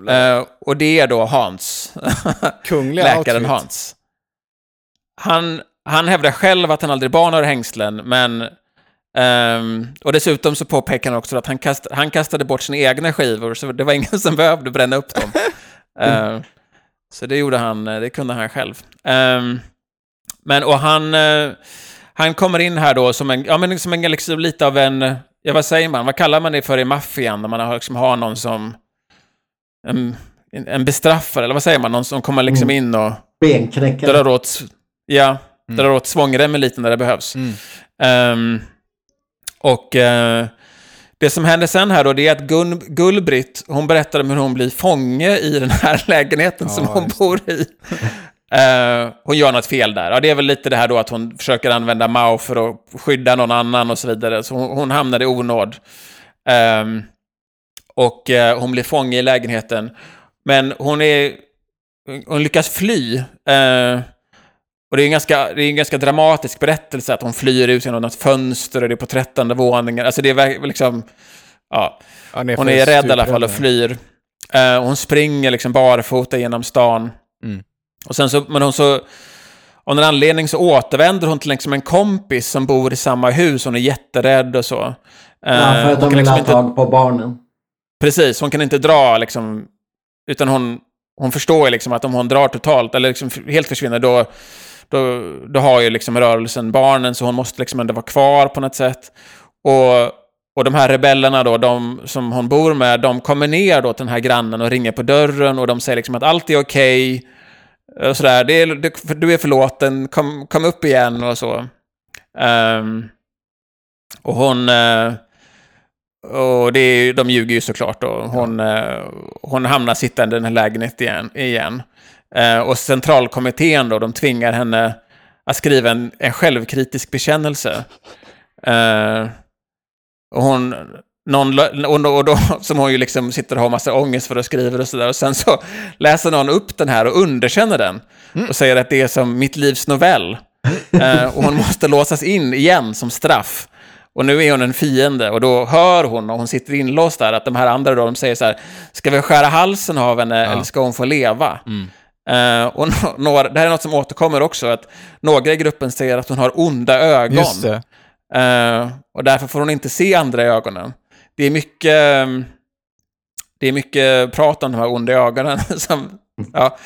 Eh, och det är då Hans, Kungliga läkaren outfit. Hans. Han, han hävdar själv att han aldrig bar några hängslen, men... ehm, och dessutom så påpekar han också att han, kast, han kastade bort sina egna skivor, så det var ingen som behövde bränna upp dem. Eh, så det gjorde han, det kunde han själv. Ehm, men, och han, eh, han kommer in här då som en, ja men som en, liksom lite av en, ja vad säger man, vad kallar man det för i maffian, när man har, liksom har någon som, en, en bestraffare, eller vad säger man, någon som kommer liksom Mm. in och Benknäckare. drar åt, ja, Mm. drar åt svångremmen lite när det behövs. Mm. Ehm, och eh, det som händer sen här då, det är att Gun, Gullbritt, hon berättar om hur hon blir fånge i den här lägenheten Ja, som hon bor i. Eh, hon gör något fel där. Ja, det är väl lite det här då att hon försöker använda Mao för att skydda någon annan och så vidare. Så hon, hon hamnar i onåd. Ehm, och eh, hon blir fånge i lägenheten. Men hon är... Hon lyckas fly. Eh, och det är, en ganska, det är en ganska dramatisk berättelse att hon flyr ut genom något fönster och det är på trettonde våningen. Alltså det är liksom... Ja, Ja, nerför hon är rädd i alla fall och flyr. Eh, och hon springer liksom barfota genom stan. Mm. Och sen så, men hon så... Av någon anledning så återvänder hon till liksom en kompis som bor i samma hus. Hon är jätterädd och så. Eh, Ja, för att hon de vill liksom ha inte, tag på barnen. Precis, hon kan inte dra liksom... Utan hon, hon förstår liksom att om hon drar totalt, eller liksom helt försvinner, då, då, då har ju liksom rörelsen barnen, så hon måste liksom ändå vara kvar på något sätt. Och, och de här rebellerna då, de som hon bor med, de kommer ner då till den här grannen och ringer på dörren och de säger liksom att allt är okej. och sådär, det är, det, du är förlåten, kom, kom upp igen och så. Ehm, och hon... eh, och det är, de ljuger ju såklart och hon, eh, hon hamnar sittande i den här lägenheten igen. igen. Eh, och centralkommittén då, de tvingar henne att skriva en, en självkritisk bekännelse. Eh, och hon, någon, och då, och då, som hon ju liksom sitter och har massa ångest för att skriva och sådär. Och sen så läser någon upp den här och underkänner den. Och säger att det är som mitt livs novell. Eh, och hon måste låsas in igen som straff. Och nu är hon en fiende och då hör hon, och hon sitter inlåst där, att de här andra då, de säger så här, ska vi skära halsen av henne eller ska hon få leva? Eh, och några, det här är något som återkommer också, att några i gruppen säger att hon har onda ögon. Just det. Eh, och därför får hon inte se andra i ögonen. Det är mycket, ehm, det är mycket prat om de här onda ögonen. Som, ja,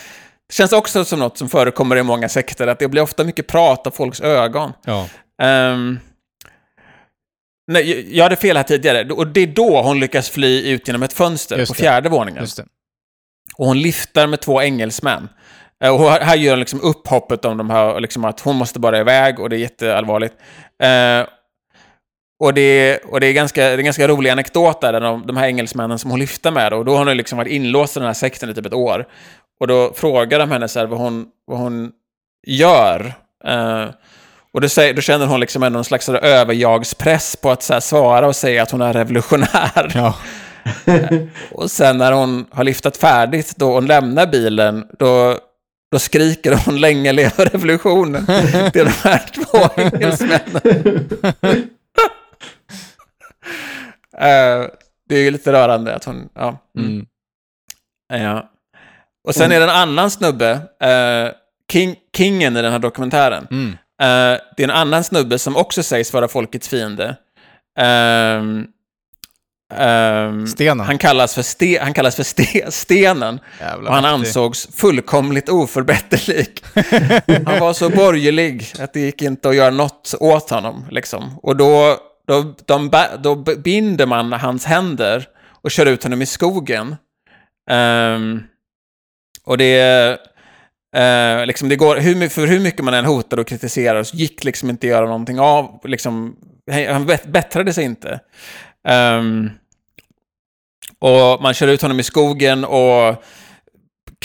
det känns också som något som förekommer i många sekter, att det blir ofta mycket prat om folks ögon. Ja. Ehm, nej, jag hade fel här tidigare, och det är då hon lyckas fly ut genom ett fönster Just på det. fjärde våningen. Just det. Och hon lyfter med två engelsmän. Eh, och här gör hon liksom upphoppet om de här, liksom att hon måste bara iväg och det är jätteallvarligt. Eh, och det, är- och det är ganska, det är en ganska rolig anekdot där, de, de här engelsmännen som hon lyfter med, och då har hon liksom varit inlåst i den här sekten i typ ett år. Och då frågar de henne så här vad hon, vad hon gör. Eh, och då, säger, då känner hon liksom ändå någon slags överjagspress på att så här svara och säga att hon är revolutionär. Ja. Och sen när hon har lyftat färdigt, då hon lämnar bilen, då, då skriker hon länge leva revolutionen till de här två engelsmännen. Eh, det är ju lite rörande att hon, ja. Mm. ja. Och sen är det en annan snubbe, eh, King, kingen i den här dokumentären. Mm. Eh, det är en annan snubbe som också sägs vara folkets fiende. Ehm, ehm, Stenen. Han kallas för, ste, han kallas för ste, Stenen. Jävla Och han mäktig. ansågs fullkomligt oförbätterlig. han var så borgerlig att det gick inte att göra något åt honom. Liksom. Och då, då, de, då binder man hans händer och kör ut honom i skogen. Ehm, och det... Uh, liksom det går, hur, för hur mycket man än hotade och kritiserade så gick liksom inte att göra någonting av. Liksom, han bättrade sig inte. Ehm, och man kör ut honom i skogen och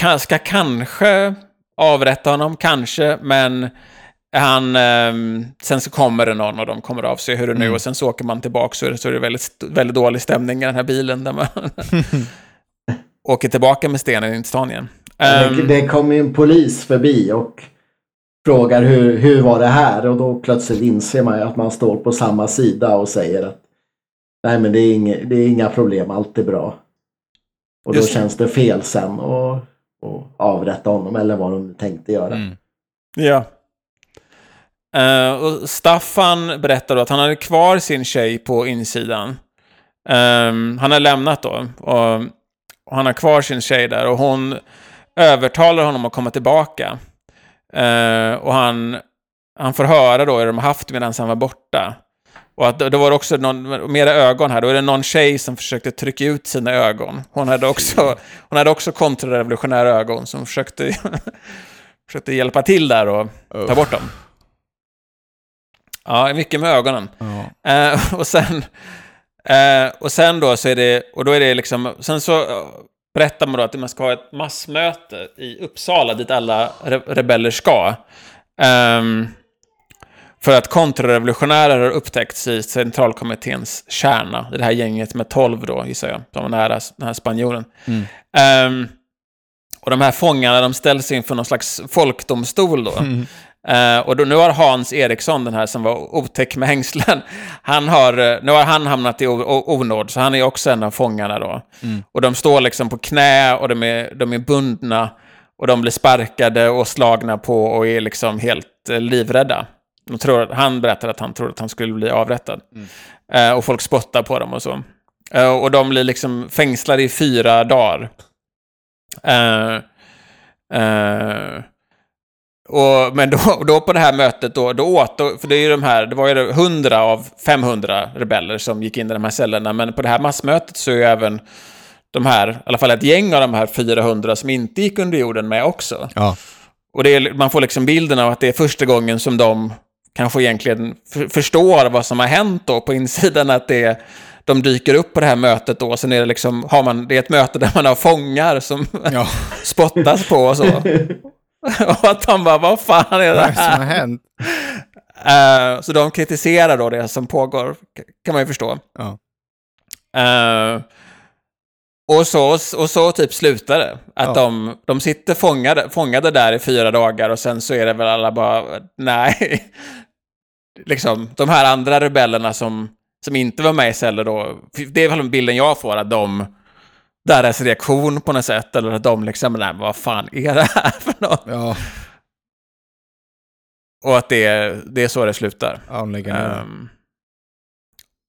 ka- ska kanske avrätta honom, kanske, men han, ehm, sen så kommer det någon och de kommer av sig hur det nu Mm. och sen så åker man tillbaka så är det, så är det väldigt, väldigt dålig stämning i den här bilen där man åker tillbaka med stenen in till stan igen. det, Ehm, det kom ju en polis förbi och frågar hur, hur var det här? Och då plötsligt inser man ju att man står på samma sida och säger att nej men det är, inga, det är inga problem, allt är bra. Och då Just känns det fel sen och, och avrätta honom eller vad de tänkte göra. Mm. Ja. Eh, och Staffan berättar då att han hade kvar sin tjej på insidan. Ehm, han har lämnat då. Och, och han har kvar sin tjej där och hon övertalar honom att komma tillbaka. Eh, och han, han får höra då hur de har haft medan han var borta. Och att det var också någon, mera ögon här, då är det någon tjej som försökte trycka ut sina ögon. Hon hade också, hon hade också kontrarevolutionära ögon som försökte, försökte hjälpa till där och ta bort dem. Ja, mycket med ögonen. Ja. Eh, och sen... Eh, och sen då så är det... Och då är det liksom... Sen så eh, berättar man då att man ska ha ett massmöte i Uppsala dit alla re rebeller ska. Ehm, för att kontrarevolutionärer har upptäckts i centralkommitténs kärna. I det här gänget med 12 då, gissar jag. Som var nära den här spanjoren. Mm. Ehm, och de här fångarna, de ställs inför någon slags folkdomstol då. Mm. Eh, och då, nu har Hans Eriksson, den här som var otäck med hängslen, han har, eh, nu har han hamnat i onåd, så han är också en av fångarna då. Mm. Och de står liksom på knä och de är, de är bundna och de blir sparkade och slagna på och är liksom helt eh, livrädda. Tror, han berättade att han trodde att han skulle bli avrättad. Eh, och folk spottar på dem och så. Eh, och de blir liksom fängslade i fyra dagar. Eh, eh, och, men då, då på det här mötet då, då åt, då, för det är ju de här, det var ju 100 av 500 rebeller som gick in i de här cellerna, men på det här massmötet så är ju även de här, i alla fall ett gäng av de här 400 som inte gick under jorden med också. Ja. Och det är, man får liksom bilden av att det är första gången som de kanske egentligen för, förstår vad som har hänt då på insidan, att det är, de dyker upp på det här mötet då, sen är det liksom, har man, det är ett möte där man har fångar som ja. spottas på och så. och att de bara, vad fan är det Vad är det som har här? hänt? Eh, så de kritiserar då det som pågår, kan man ju förstå. Ja. Eh, och, så, och så typ slutar det. Att Ja. de, de sitter fångade, fångade där i fyra dagar och sen så är det väl alla bara, nej. Liksom, de här andra rebellerna som, som inte var med i celler då, det är väl bilden jag får, att de, deras reaktion på något sätt, eller att de liksom, nej, vad fan är det här för något? Ja, Och att det, är- det är så det slutar. Ehm,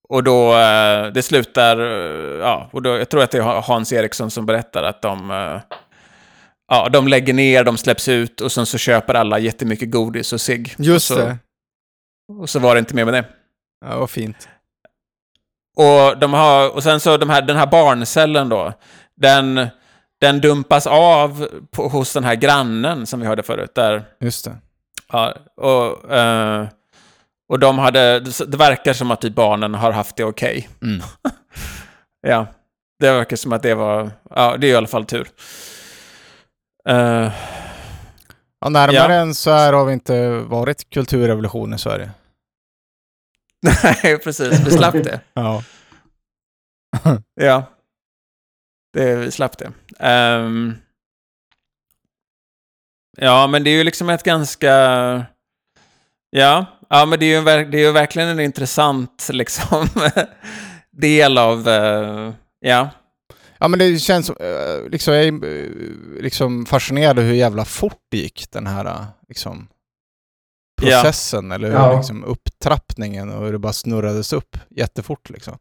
och då, eh, det slutar, eh, ja, och då, jag tror att det är Hans Eriksson som berättar att de, eh, ja, de lägger ner, de släpps ut och sen så köper alla jättemycket godis och cigg. Just och så, det. Och så var det inte mer med det. Ja, vad fint. Och, de har, och sen så de här, den här barncellen då, den, den dumpas av på, hos den här grannen som vi hörde förut, där Just det. Ja, och, eh, och de hade, det verkar som att typ barnen har haft det okej. Mm. Ja, det verkar som att det var, ja det är i alla fall tur. Eh, Ja, närmare Ja. än så här har vi inte varit kulturrevolution i Sverige. Nej, precis, vi slapp det. Ja. Ja, det, vi slapp det. Ehm, ja, men det är ju liksom ett ganska... Ja, ja men det är ju, det är ju verkligen en intressant liksom del av... eh, ja, Ja, men det känns som, eh, liksom, jag är eh, liksom fascinerad över hur jävla fort det gick, den här eh, liksom, Ja. processen, eller hur, Ja. liksom, upptrappningen och hur det bara snurrades upp jättefort. Liksom.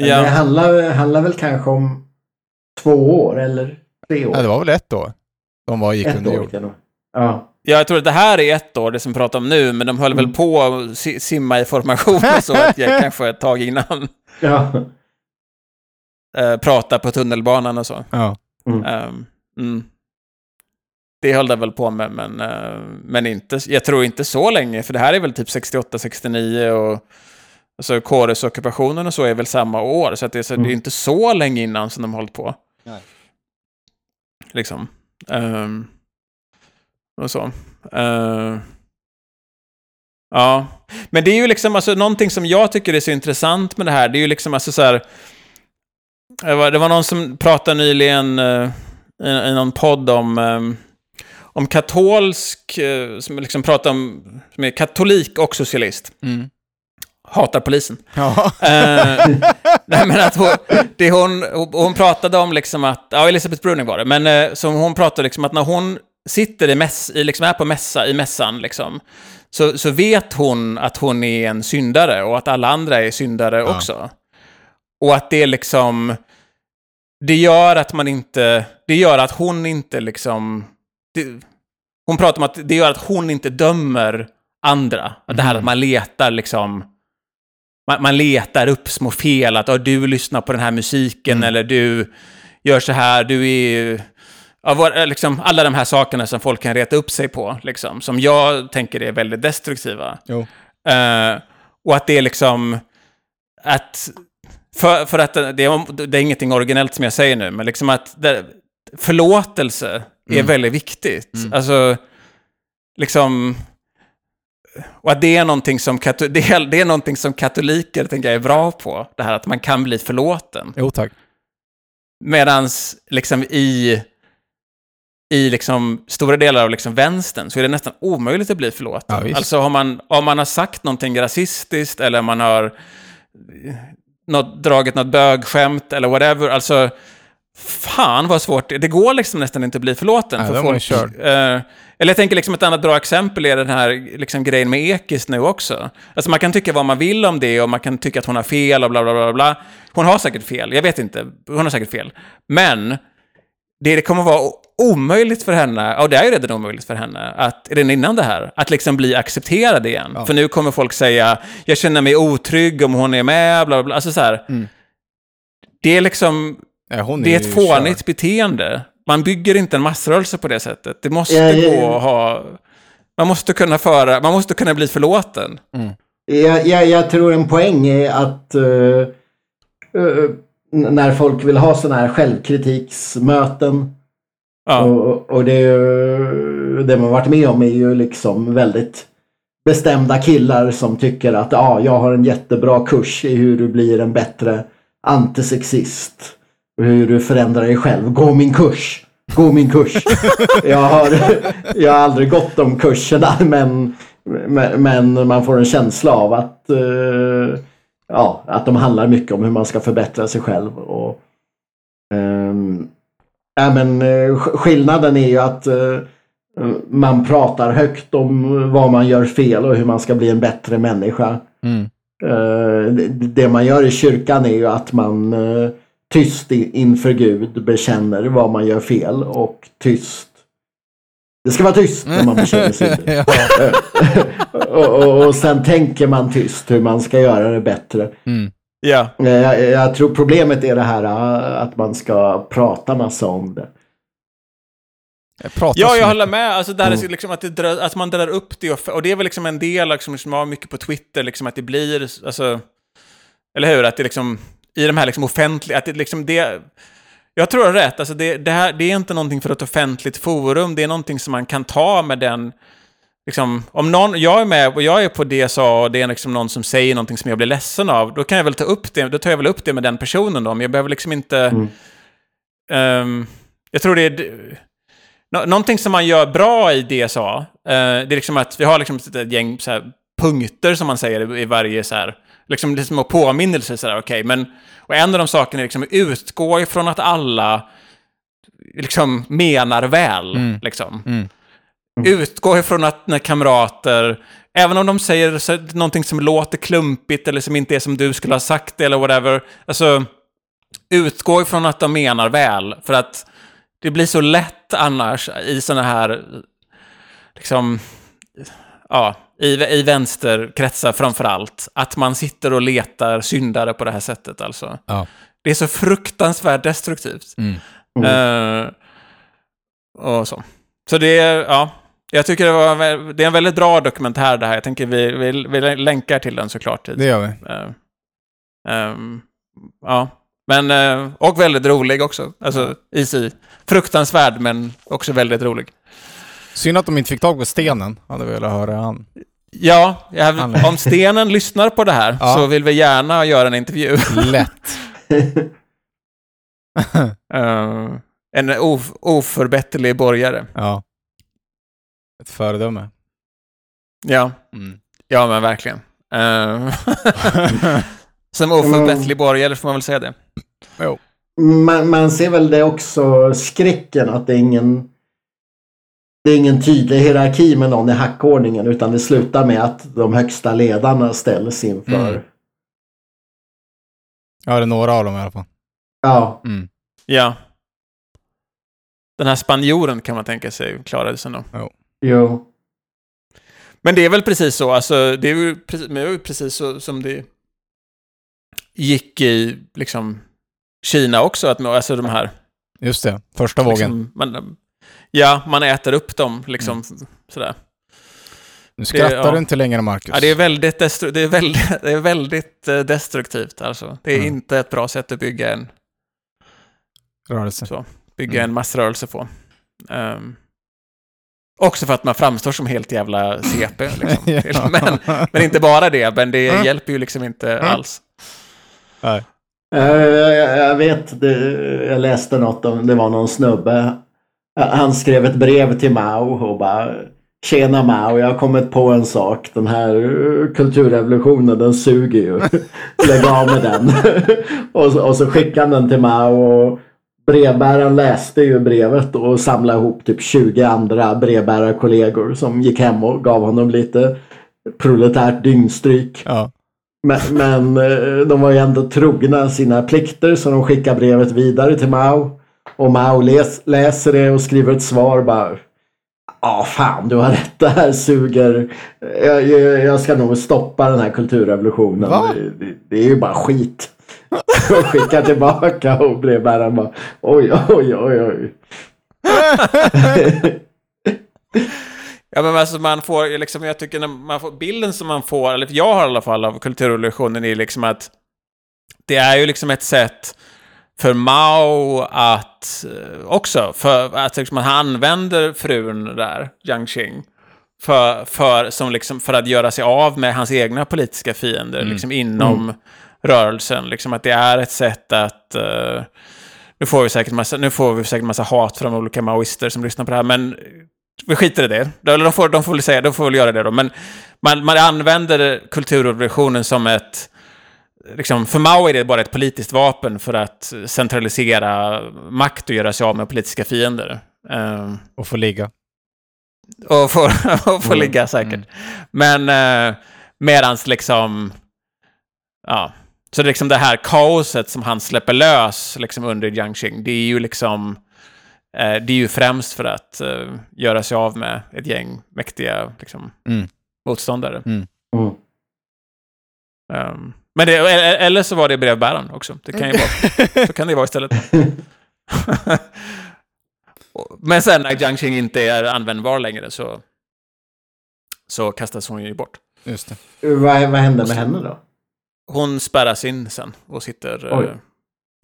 Det ja, handlar, handlar väl kanske om två år eller tre år. Nej, det var väl ett år de var gick Ett under år jord. det. Ja. Ja, jag tror att det här är ett år, det som vi pratar om nu, men de höll väl Mm. på att si- simma i formation och så, att jag kanske ett tag innan ja. Uh, prata på tunnelbanan och så. Ja. Ehm, mm. Det höll det väl på med, men, eh, men inte, jag tror inte så länge, för det här är väl typ 68-69 och alltså Kåres-ockupationen och så är väl samma år, så, att det, är så det är Mm. inte så länge innan som de har hållit på. Nej. Liksom. Ehm, och så. Ehm, Ja, men det är ju liksom alltså någonting som jag tycker är så intressant med det här. Det är ju liksom alltså så här. Det var, det var någon som pratade nyligen eh, i, i någon podd om, eh, om katolsk, eh, som liksom pratade om, som är katolik och socialist. Mm. Hatar polisen. Ja. Eh, nej, men att hon, det hon, hon pratade om liksom att, ja Elisabeth Bruning var det, men som hon pratade liksom att när hon sitter i mäss, i, liksom är på mässa, i mässan liksom, så, så vet hon att hon är en syndare och att alla andra är syndare också. Och att det liksom, det gör att man inte, det gör att hon inte liksom, det, hon pratar om att det gör att hon inte dömer andra. Det här att man letar liksom, man, man letar upp små fel, att "Ja, du lyssnar på den här musiken eller du gör så här, du är... Ja, vad- liksom, alla de här sakerna som folk kan reta upp sig på, liksom, som jag tänker är väldigt destruktiva. Eh, och att det är liksom... Att, för, för att det, det är, det är ingenting originellt som jag säger nu, men liksom att det, förlåtelse är väldigt viktigt. Alltså, liksom... Och att det är någonting som, det är, det är någonting som katoliker tänker jag är bra på. Det här att man kan bli förlåten. Jo, tack. Medans liksom i, i liksom stora delar av liksom vänstern så är det nästan omöjligt att bli förlåten. Ja, alltså om man, om man har sagt någonting rasistiskt eller man har något, dragit något bögskämt eller whatever. Alltså, fan vad svårt det. Det går liksom nästan inte att bli förlåten. Nej, för folk, eh, eller jag tänker liksom ett annat bra exempel är den här liksom grejen med Ekis nu också. Alltså man kan tycka vad man vill om det och man kan tycka att hon har fel och bla bla bla bla. Hon har säkert fel, jag vet inte. Hon har säkert fel. Men det, det kommer vara omöjligt för henne, och det är ju redan omöjligt för henne, att, redan innan det här, att liksom bli accepterad igen. För nu kommer folk säga, jag känner mig otrygg om hon är med, bla bla bla. Alltså så här. Mm. Det är liksom, Nej, hon det är ett fånigt körd. beteende. Man bygger inte en massrörelse på det sättet. Det måste Ja, ja, gå ja. att ha... Man måste kunna föra, man måste kunna bli förlåten. Jag, jag, jag tror en poäng är att eh, n- när folk vill ha sådana här självkritiksmöten Ja. och, och det, ju- det man varit med om är ju liksom väldigt bestämda killar som tycker att ja, jag har en jättebra kurs i hur du blir en bättre antisexist. Hur du förändrar dig själv. Gå min kurs! Gå min kurs! jag, har, jag har aldrig gått de kurserna men, men, men man får en känsla av att, eh, ja, att de handlar mycket om hur man ska förbättra sig själv. Och, ehm, ja, men, eh, sk- skillnaden är ju att eh, man pratar högt om vad man gör fel och hur man ska bli en bättre människa. Mm. Eh, det- man gör i kyrkan är ju att man tyst inför Gud bekänner vad man gör fel och tyst. Det ska vara tyst när man bekänner ja. och, och, och sen tänker man tyst hur man ska göra det bättre. Mm. Ja. Eh, Jag, jag tror problemet är det här eh, att man ska prata massa om det. Jag Ja, jag håller med. Alltså, det här är Mm. liksom att, det drar, att man drar upp det, och, och det är väl liksom en del liksom, som har mycket på Twitter, liksom, att det blir, alltså, eller hur? Att det liksom, i de här liksom offentliga, att det liksom det, jag tror jag har rätt, alltså det, det, här, det är inte någonting för ett offentligt forum, det är någonting som man kan ta med den, liksom, om någon, jag är med och jag är på DSA och det är liksom någon som säger någonting som jag blir ledsen av, då kan jag väl ta upp det, då tar jag väl upp det med den personen då, men jag behöver liksom inte, Mm. ehm, jag tror det är, Nå någonting som man gör bra i DSA, eh, det är liksom att vi har liksom ett gäng så här, punkter som man säger i varje så här, liksom det är små påminnelser sådär, okej, men, och en av de sakerna är liksom att utgå ifrån att alla liksom menar väl, Mm. liksom. Mm. Utgå ifrån att när kamrater, även om de säger någonting som låter klumpigt eller som inte är som du skulle ha sagt eller whatever, alltså utgå ifrån att de menar väl, för att det blir så lätt annars i sådana här, liksom, ja, i, i vänsterkretsar framför allt, att man sitter och letar syndare på det här sättet alltså. Ja. Det är så fruktansvärt destruktivt. Mm. Eh, och så. Så det är, ja, jag tycker det, var, det är en väldigt bra dokumentär det här. Jag tänker vi, vi, vi länkar till den såklart. Det gör vi. Eh, ehm, ja, men, eh, och väldigt rolig också. Alltså, i sig. Fruktansvärd, men också väldigt rolig. Synd att de inte fick tag på stenen. Hade velat höra han. Ja, jag, om Stenen lyssnar på det här Ja. så vill vi gärna göra en intervju. Lätt. Eh, en of, oförbätterlig borgare. Ja. Ett föredöme. Ja, Mm. ja men verkligen. Eh, som oförbätterlig borgare får man väl säga det. Man, man ser väl det också skräcken att det är ingen det är ingen tydlig hierarki med någon i hackordningen utan det slutar med att de högsta ledarna ställs inför. Mm. Ja, det är några av dem i alla fall. Ja, Mm. Ja. Den här spanjoren kan man tänka sig klarade sig nog. jo. Men det är väl precis så, alltså det är ju precis, men det är precis så som det gick i liksom Kina också, att alltså de här... Just det, första vågen. Liksom, man, ja, man äter upp dem liksom sådär. Nu skrattar det- ja. du inte längre, Marcus. Ja, det är väldigt, destru- det är väldigt, det är väldigt eh, destruktivt alltså. Det är Mm. inte ett bra sätt att bygga en, Rörelse. så, bygga Mm. en massrörelse på. Ehm, också för att man framstår som helt jävla CP. Liksom. Ja. men, men inte bara det, men det Mm. hjälper ju liksom inte Mm. alls. Nej. Eh, Jag, jag vet, jag läste något om, det var någon snubbe. Han skrev ett brev till Mao och bara Tjena Mao, jag har kommit på en sak. Den här kulturrevolutionen, den suger ju. Lägg av med den. och, så, och så skickade han den till Mao och brevbäraren läste ju brevet och samlade ihop typ 20 andra brevbärarkollegor som gick hem och gav honom lite proletärt dyngstryk. Ja. Men, men eh, de var ju ändå trogna sina plikter så de skickar brevet vidare till Mao. Och Mao läs, läser det och skriver ett svar bara. Ja, fan du har rätt. Det här suger. Jag, jag, jag ska nog stoppa den här kulturrevolutionen. Det, det, det är ju bara skit. Och skickar tillbaka och brevbäraren bara oj, oj, oj, oj. Ja, men alltså man får liksom, jag tycker när man får bilden som man får, eller jag har i alla fall av kulturrevolutionen är liksom att det är ju liksom ett sätt för Mao att eh, också, för att liksom, han använder frun där, Jiang Qing, för, för, som liksom, för att göra sig av med hans egna politiska fiender Mm. liksom, inom rörelsen. Liksom, att det är ett sätt att... eh, nu, får vi säkert massa, nu får vi säkert massa hat från olika maoister som lyssnar på det här, men vi skiter i det. Eller de får, de får väl säga, de får väl göra det då. Men man, man använder kulturrevolutionen som ett... Liksom, för Mao är det bara ett politiskt vapen för att centralisera makt och göra sig av med politiska fiender. Ehm, Och få ligga. och få, och få Mm, ligga säkert. mm. Men eh, medans liksom... Ja. Så det, är liksom det här kaoset som han släpper lös liksom under Jiangxing, det är ju liksom... Eh, det är ju främst för att eh, göra sig av med ett gäng mäktiga liksom, Mm. motståndare. Mm. Ehm, men det, eller så var det brevbäraren också. Det kan ju vara, så kan det vara istället. Men sen när Jiangxing inte är användbar längre så, så kastas hon ju bort. Just det. Vad, vad hände med henne då? Hon spärras in sen och sitter eh,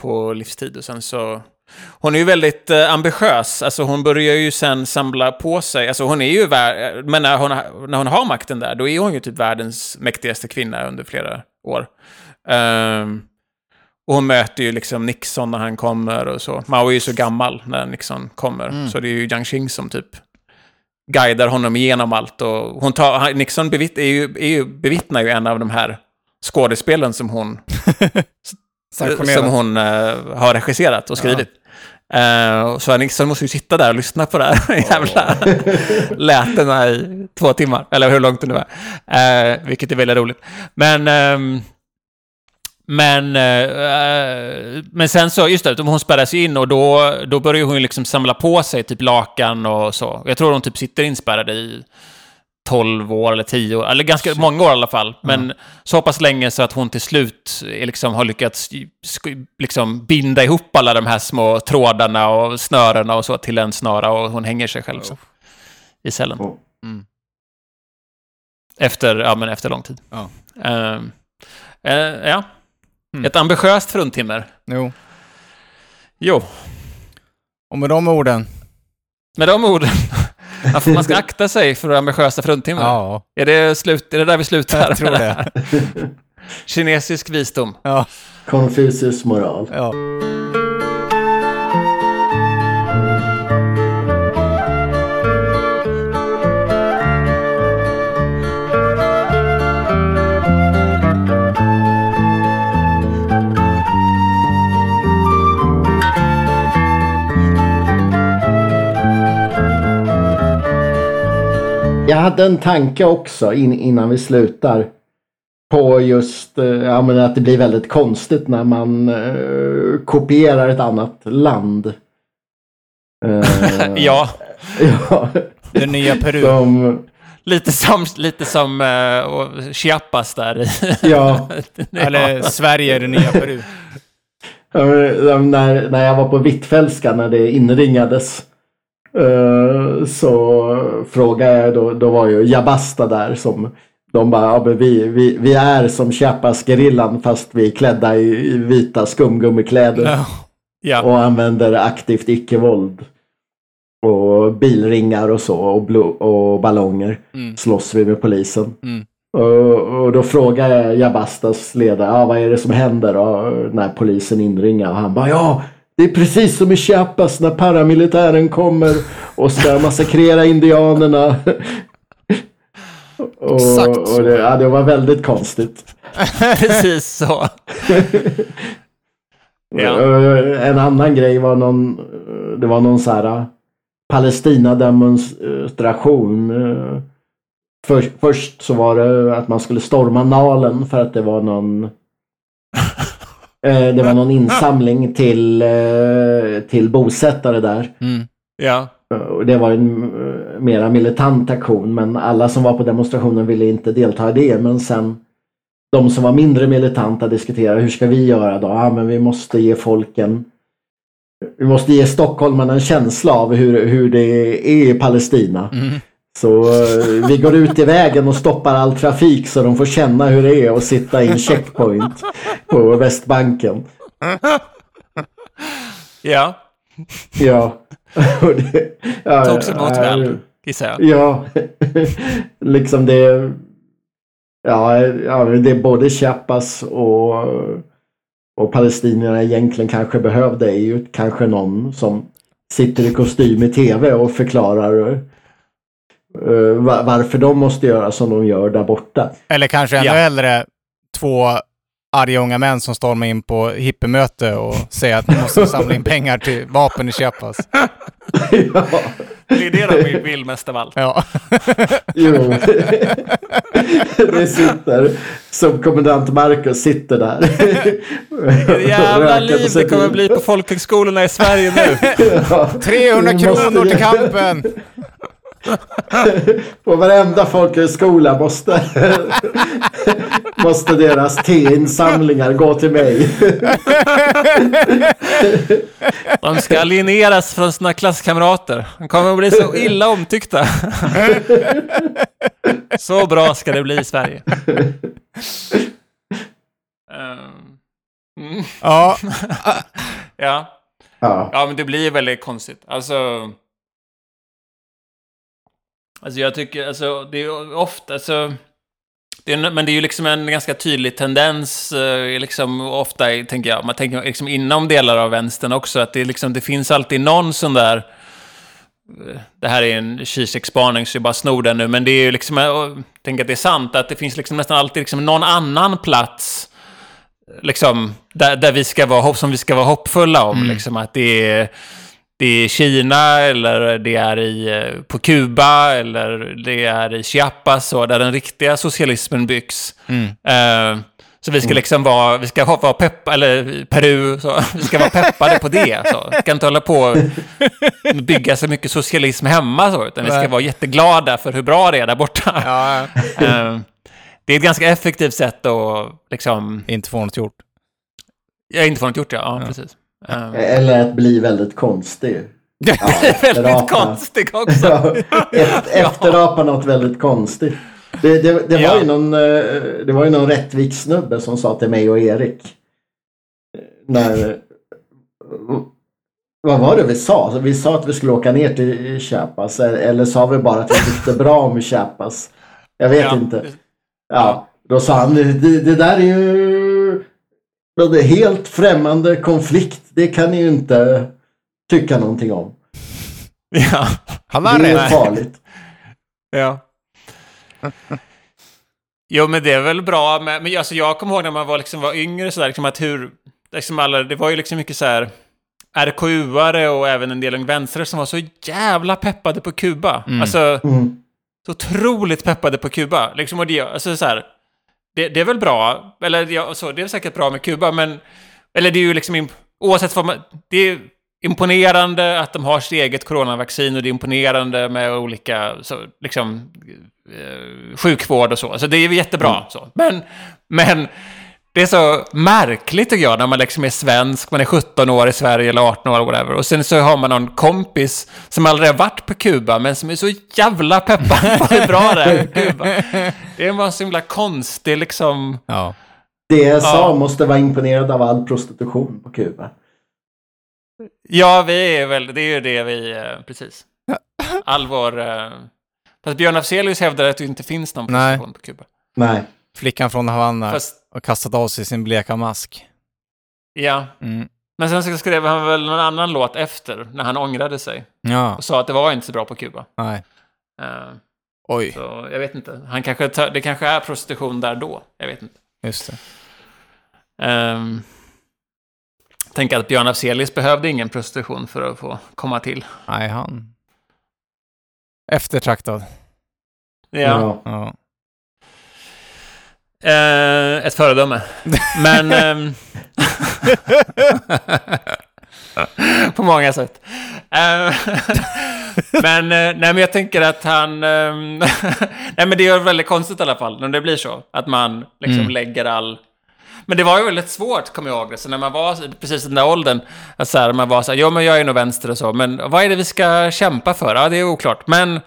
på livstid. Och sen så... Hon är ju väldigt eh, ambitiös. Alltså hon börjar ju sen samla på sig. Alltså hon är ju... vär- Men när hon, när hon har makten där, då är hon ju typ världens mäktigaste kvinna under flera år. Ehm, och hon möter ju liksom Nixon när han kommer och så. Mao är ju så gammal när Nixon kommer. Mm. Så det är ju Jiang Qing som typ guidar honom igenom allt. Och hon tar, Nixon bevitt, är ju, är ju, bevittnar ju en av de här skådespelen som hon, som hon eh, har regisserat och skrivit. Eh, så Nixon måste ju sitta där och lyssna på det här jävla lätena i två timmar, eller hur långt det nu är. Eh, vilket är väldigt roligt. Men, ehm, men, eh, men sen så, just det, hon spärras ju in och då, då börjar hon liksom samla på sig typ lakan och så. Jag tror hon typ sitter inspärrad i 12 år eller 10 år, eller ganska många år i alla fall. Men så pass länge så att hon till slut liksom har lyckats liksom binda ihop alla de här små trådarna och snörena och så till en snara och hon hänger sig själv så, i cellen. Mm. Efter, ja, men efter lång tid. Ja. Ehm, eh, ja. Mm. Ett ambitiöst fruntimmer. Jo. Jo, Och med de orden. med de orden Man, ska akta sig för ambitiösa fruntimmer. Ja, Är, det slut, är det där vi slutar? jag tror det. Kinesisk visdom. Ja, Konfucius moral. ja. Jag hade en tanke också in, innan vi slutar. På just eh, ja, men att det blir väldigt konstigt när man eh, kopierar ett annat land. Eh, Ja, ja. Det nya Peru. Som, lite som, lite som uh, Chiapas där ja, Eller Sverige är det nya Peru. Men, när, när jag var på Hvitfeldtska när det inringades. Eh, så frågade jag, då, då var ju Jabasta där som de bara, ja, men vi, vi, vi är som Chiapas-gerillan fast vi är klädda i, vita skumgummikläder Ja. Ja. och använder aktivt icke-våld. Och bilringar och så och, blo- och ballonger Mm. slåss vi med polisen. Mm. Och, och då frågade jag Jabastas ledare, ja, vad är det som händer då, när polisen inringar? Och han bara, ja, det är precis som i Chiapas när paramilitären kommer och ska massakrera indianerna. och, Exakt så. och det, ja, det var väldigt konstigt. Precis så. Ja. En annan grej var någon, det var någon så här eh, Palestina-demonstration. eh, För, först så var det att man skulle storma Nalen för att det var någon det var någon insamling till, eh, till bosättare där. Mm. Ja. Och det var en eh, mera militant aktion men alla som var på demonstrationen ville inte delta i det. Men sen de som var mindre militanta diskuterade hur ska vi göra då? Ja, men vi måste ge folken vi måste ge stockholmarna en känsla av hur, hur det är i Palestina. Mm. Så eh, vi går ut i vägen och stoppar all trafik så de får känna hur det är att sitta i en checkpoint på Västbanken. Ja. Ja. Det, ja, Togs emot väl, gissar jag. Ja, liksom det. Ja, ja, det är både Chiapas och, och palestinierna egentligen kanske behövde är ju kanske någon som sitter i kostym i tv och förklarar varför de måste göra som de gör där borta. Eller kanske ännu Ja. äldre, två arga unga män som stormar in på hippiemöte och säger att nu måste samla in pengar till vapen i Chiapas. ja, Det är det de vill mest av allt. Ja. jo. det sitter som kommendant Marcus sitter där. Jävla Röker på liv det kommer bli på folkhögskolorna i Sverige nu. Ja. 300 Vi måste kronor till kampen! På varenda folkhögskola måste, måste deras teinsamlingar gå till mig. De ska alieneras från sina klasskamrater. De kommer att bli så illa omtyckta. Så bra ska det bli i Sverige. Mm, Ja, ja. Ja, ja, men det blir väldigt konstigt. Alltså... Alltså jag tycker, alltså det är ofta, alltså... Det är, men det är ju liksom en ganska tydlig tendens, eh, liksom ofta, tänker jag, man tänker liksom inom delar av vänstern också, att det, liksom, det finns alltid någon sån där... eh, Det här är en Zizek-spaning, så jag bara snor den nu, men det är ju liksom, jag tänker att det är sant, att det finns liksom nästan alltid liksom någon annan plats liksom, där, där vi ska vara, som vi ska vara hoppfulla om. Liksom, att det är, det är Kina, eller det är i, eh, på Kuba, eller det är i Chiapas, så, där den riktiga socialismen byggs. Mm. Eh, så vi ska liksom vara, vi ska vara peppa, eller Peru, så, vi ska vara peppade på det. Så. Vi ska inte hålla på och bygga så mycket socialism hemma, så, utan vi ska vara jätteglada för hur bra det är där borta. ja, Eh, det är ett ganska effektivt sätt att liksom... inte få något gjort. Har inte fått något gjort, ja. ja, precis. Eh, eller att bli väldigt konstig. Ja, väldigt konstigt också. Ja, efter, efterapa något väldigt konstigt. Det, det, det, var Ja. ju någon, eh, det var ju någon rättvis snubbe som sa till mig och Erik. eh, När, Vad var det vi sa? Vi sa att vi skulle åka ner till Chiapas. Eller sa vi bara att vi tyckte bra om Chiapas? Jag vet Ja. inte. Ja, då sa han det, det där är ju det är helt främmande konflikt. Det kan ni ju inte tycka någonting om. Han Det har är rätt. farligt. Ja. Jo, men det är väl bra. Men, men alltså, jag kommer ihåg när man var, liksom, var yngre, så där, liksom, att hur... Liksom alla, det var ju liksom mycket så här... RKU-are och även en del vänstrar som var så jävla peppade på Kuba. Alltså, Mm. så otroligt peppade på Kuba. Liksom, och det, alltså, så här, det, det är väl bra, eller ja, så, det är säkert bra med Kuba, men... Eller det är ju liksom... Oavsett vad man... Det är imponerande att de har sitt eget coronavaccin och det är imponerande med olika, så, liksom, eh, sjukvård och så. Så det är jättebra. Så. Men, men det är så märkligt tycker jag när man liksom är svensk, man är 17 år i Sverige eller 18 år whatever. Och sen så har man någon kompis som aldrig har varit på Kuba men som är så jävla peppad på hur bra det är Kuba. Det är bara en så himla konstig liksom... Ja. DSA Ja. måste vara imponerad av all prostitution på Kuba. Ja, vi är väl, det är ju det vi, eh, precis. All vår... eh, Fast Björn Afzelius hävdar att det inte finns någon Nej. prostitution på Kuba. Nej. Flickan från Havanna Fast, och kastat av sig sin bleka mask. ja. Mm. Men sen så skrev han väl någon annan låt efter, när han ångrade sig. Ja, Och sa att det var inte så bra på Kuba. nej. Eh, Oj, Så jag vet inte. Han kanske tar, det kanske är prostitution där då. Jag vet inte. just det. Um, tänker att Björn Afzelius behövde ingen prostitution för att få komma till. Nej, han... Eftertraktad. Ja. Ja. Eh, ett föredöme. Men... ehm, på många sätt. Eh, men, eh, nej, men jag tänker att han... ehm, nej, men det är väldigt konstigt i alla fall, när det blir så. Att man liksom Mm. lägger all... Men det var ju väldigt svårt, kommer jag ihåg det. Så när man var precis i den där åldern, att så här, man var så här, ja men jag är nog vänster och så, men vad är det vi ska kämpa för? Ja, det är oklart. Men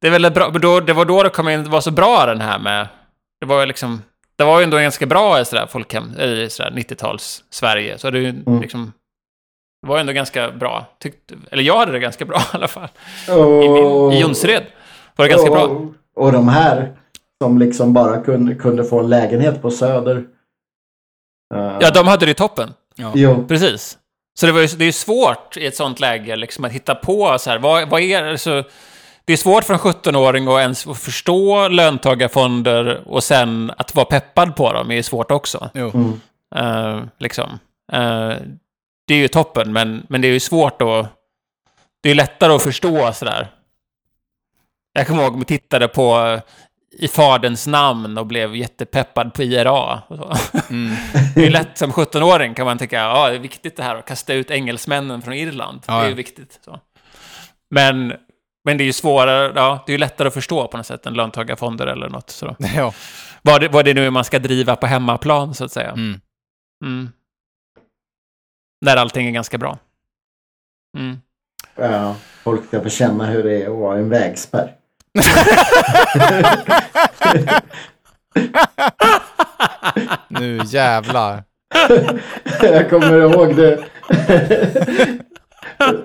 det är väldigt bra, då, det var då det kom in, det var så bra den här med, det var ju liksom, det var ju ändå ganska bra i sådär folkhem, i sådär 90-tals Sverige. Så det, är ju Mm. liksom, det var ju ändå ganska bra, tyckte, eller jag hade det ganska bra i alla fall. Och, I, min, i Jonsered var det ganska bra. Och, de här som liksom bara kunde, kunde få en lägenhet på Söder. Eh, Ja, de hade det i toppen. Jo, Precis. Så det, var ju, det är ju svårt i ett sånt läge liksom, att hitta på så här, vad, vad är det? Så, det är svårt för en 17-åring att ens att förstå löntagarfonder och sen att vara peppad på dem är svårt också. Jo. Mm. Eh, liksom. Eh, det är ju toppen, men, men det är ju svårt att... Det är lättare att förstå sådär. Jag kommer ihåg att jag tittade på eh, I Faderns namn och blev jättepeppad på IRA. Mm. Det är lätt som 17-åring kan man tänka, ja det är viktigt det här att kasta ut engelsmännen från Irland. Ja, det är ju viktigt. Så. Men, men det är ju svårare, ja, det är ju lättare att förstå på något sätt än löntagarfonder eller något. Så. Ja. Vad, det, vad det nu är man ska driva på hemmaplan så att säga. Mm. Mm. När allting är ganska bra. Mm. ja, folk ska få känna hur det är att vara en vägspärr. Nu jävlar. Jag kommer ihåg det.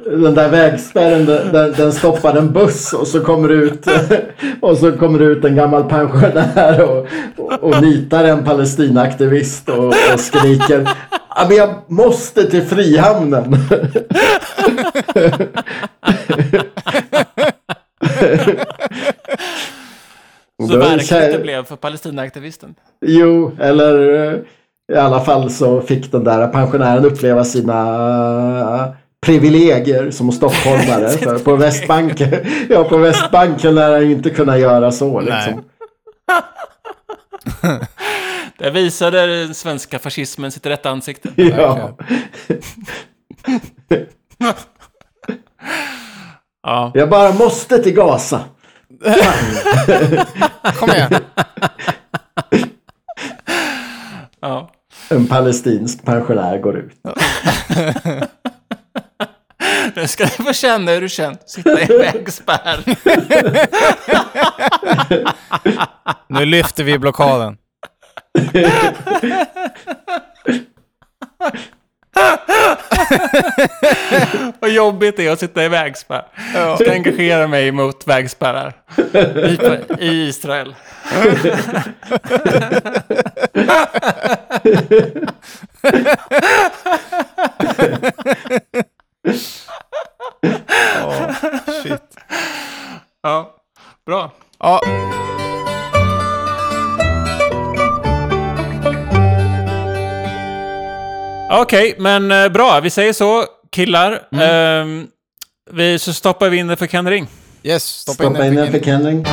Den där vägspärren, den, den- den stoppar en buss och så kommer ut, och så kommer ut en gammal pensionär och, och, och nitar en Palestinaaktivist och, och skriker "Ja, men jag måste till Frihamnen. Så verkligt det blev för Palestinaaktivisten. Jo, eller eh, i alla fall så fick den där pensionären uppleva sina privilegier som stockholmare. För på Västbanken, ja, på Västbanken lär han ju inte kunna göra så. Liksom. Det visade den svenska fascismen sitt rätta ansikte. Ja. Ja. Jag bara måste till Gaza. Kom igen. ja. En palestinsk pensionär går ut. Nu ska du få känna hur du känns. Sitta i en vägspärr. Nu lyfter vi blockaden. Vad jobbigt det är att sitta i vägspärr. Jag ska engagera mig mot vägspärrar i, i Israel. Shit. Ja, bra. Ja. Okej, men eh, bra. Vi säger så, killar. Ehm, vi, så stoppar vi in det för Ken Ring. Yes, stoppa, in Stoppa in fick en för Kenring.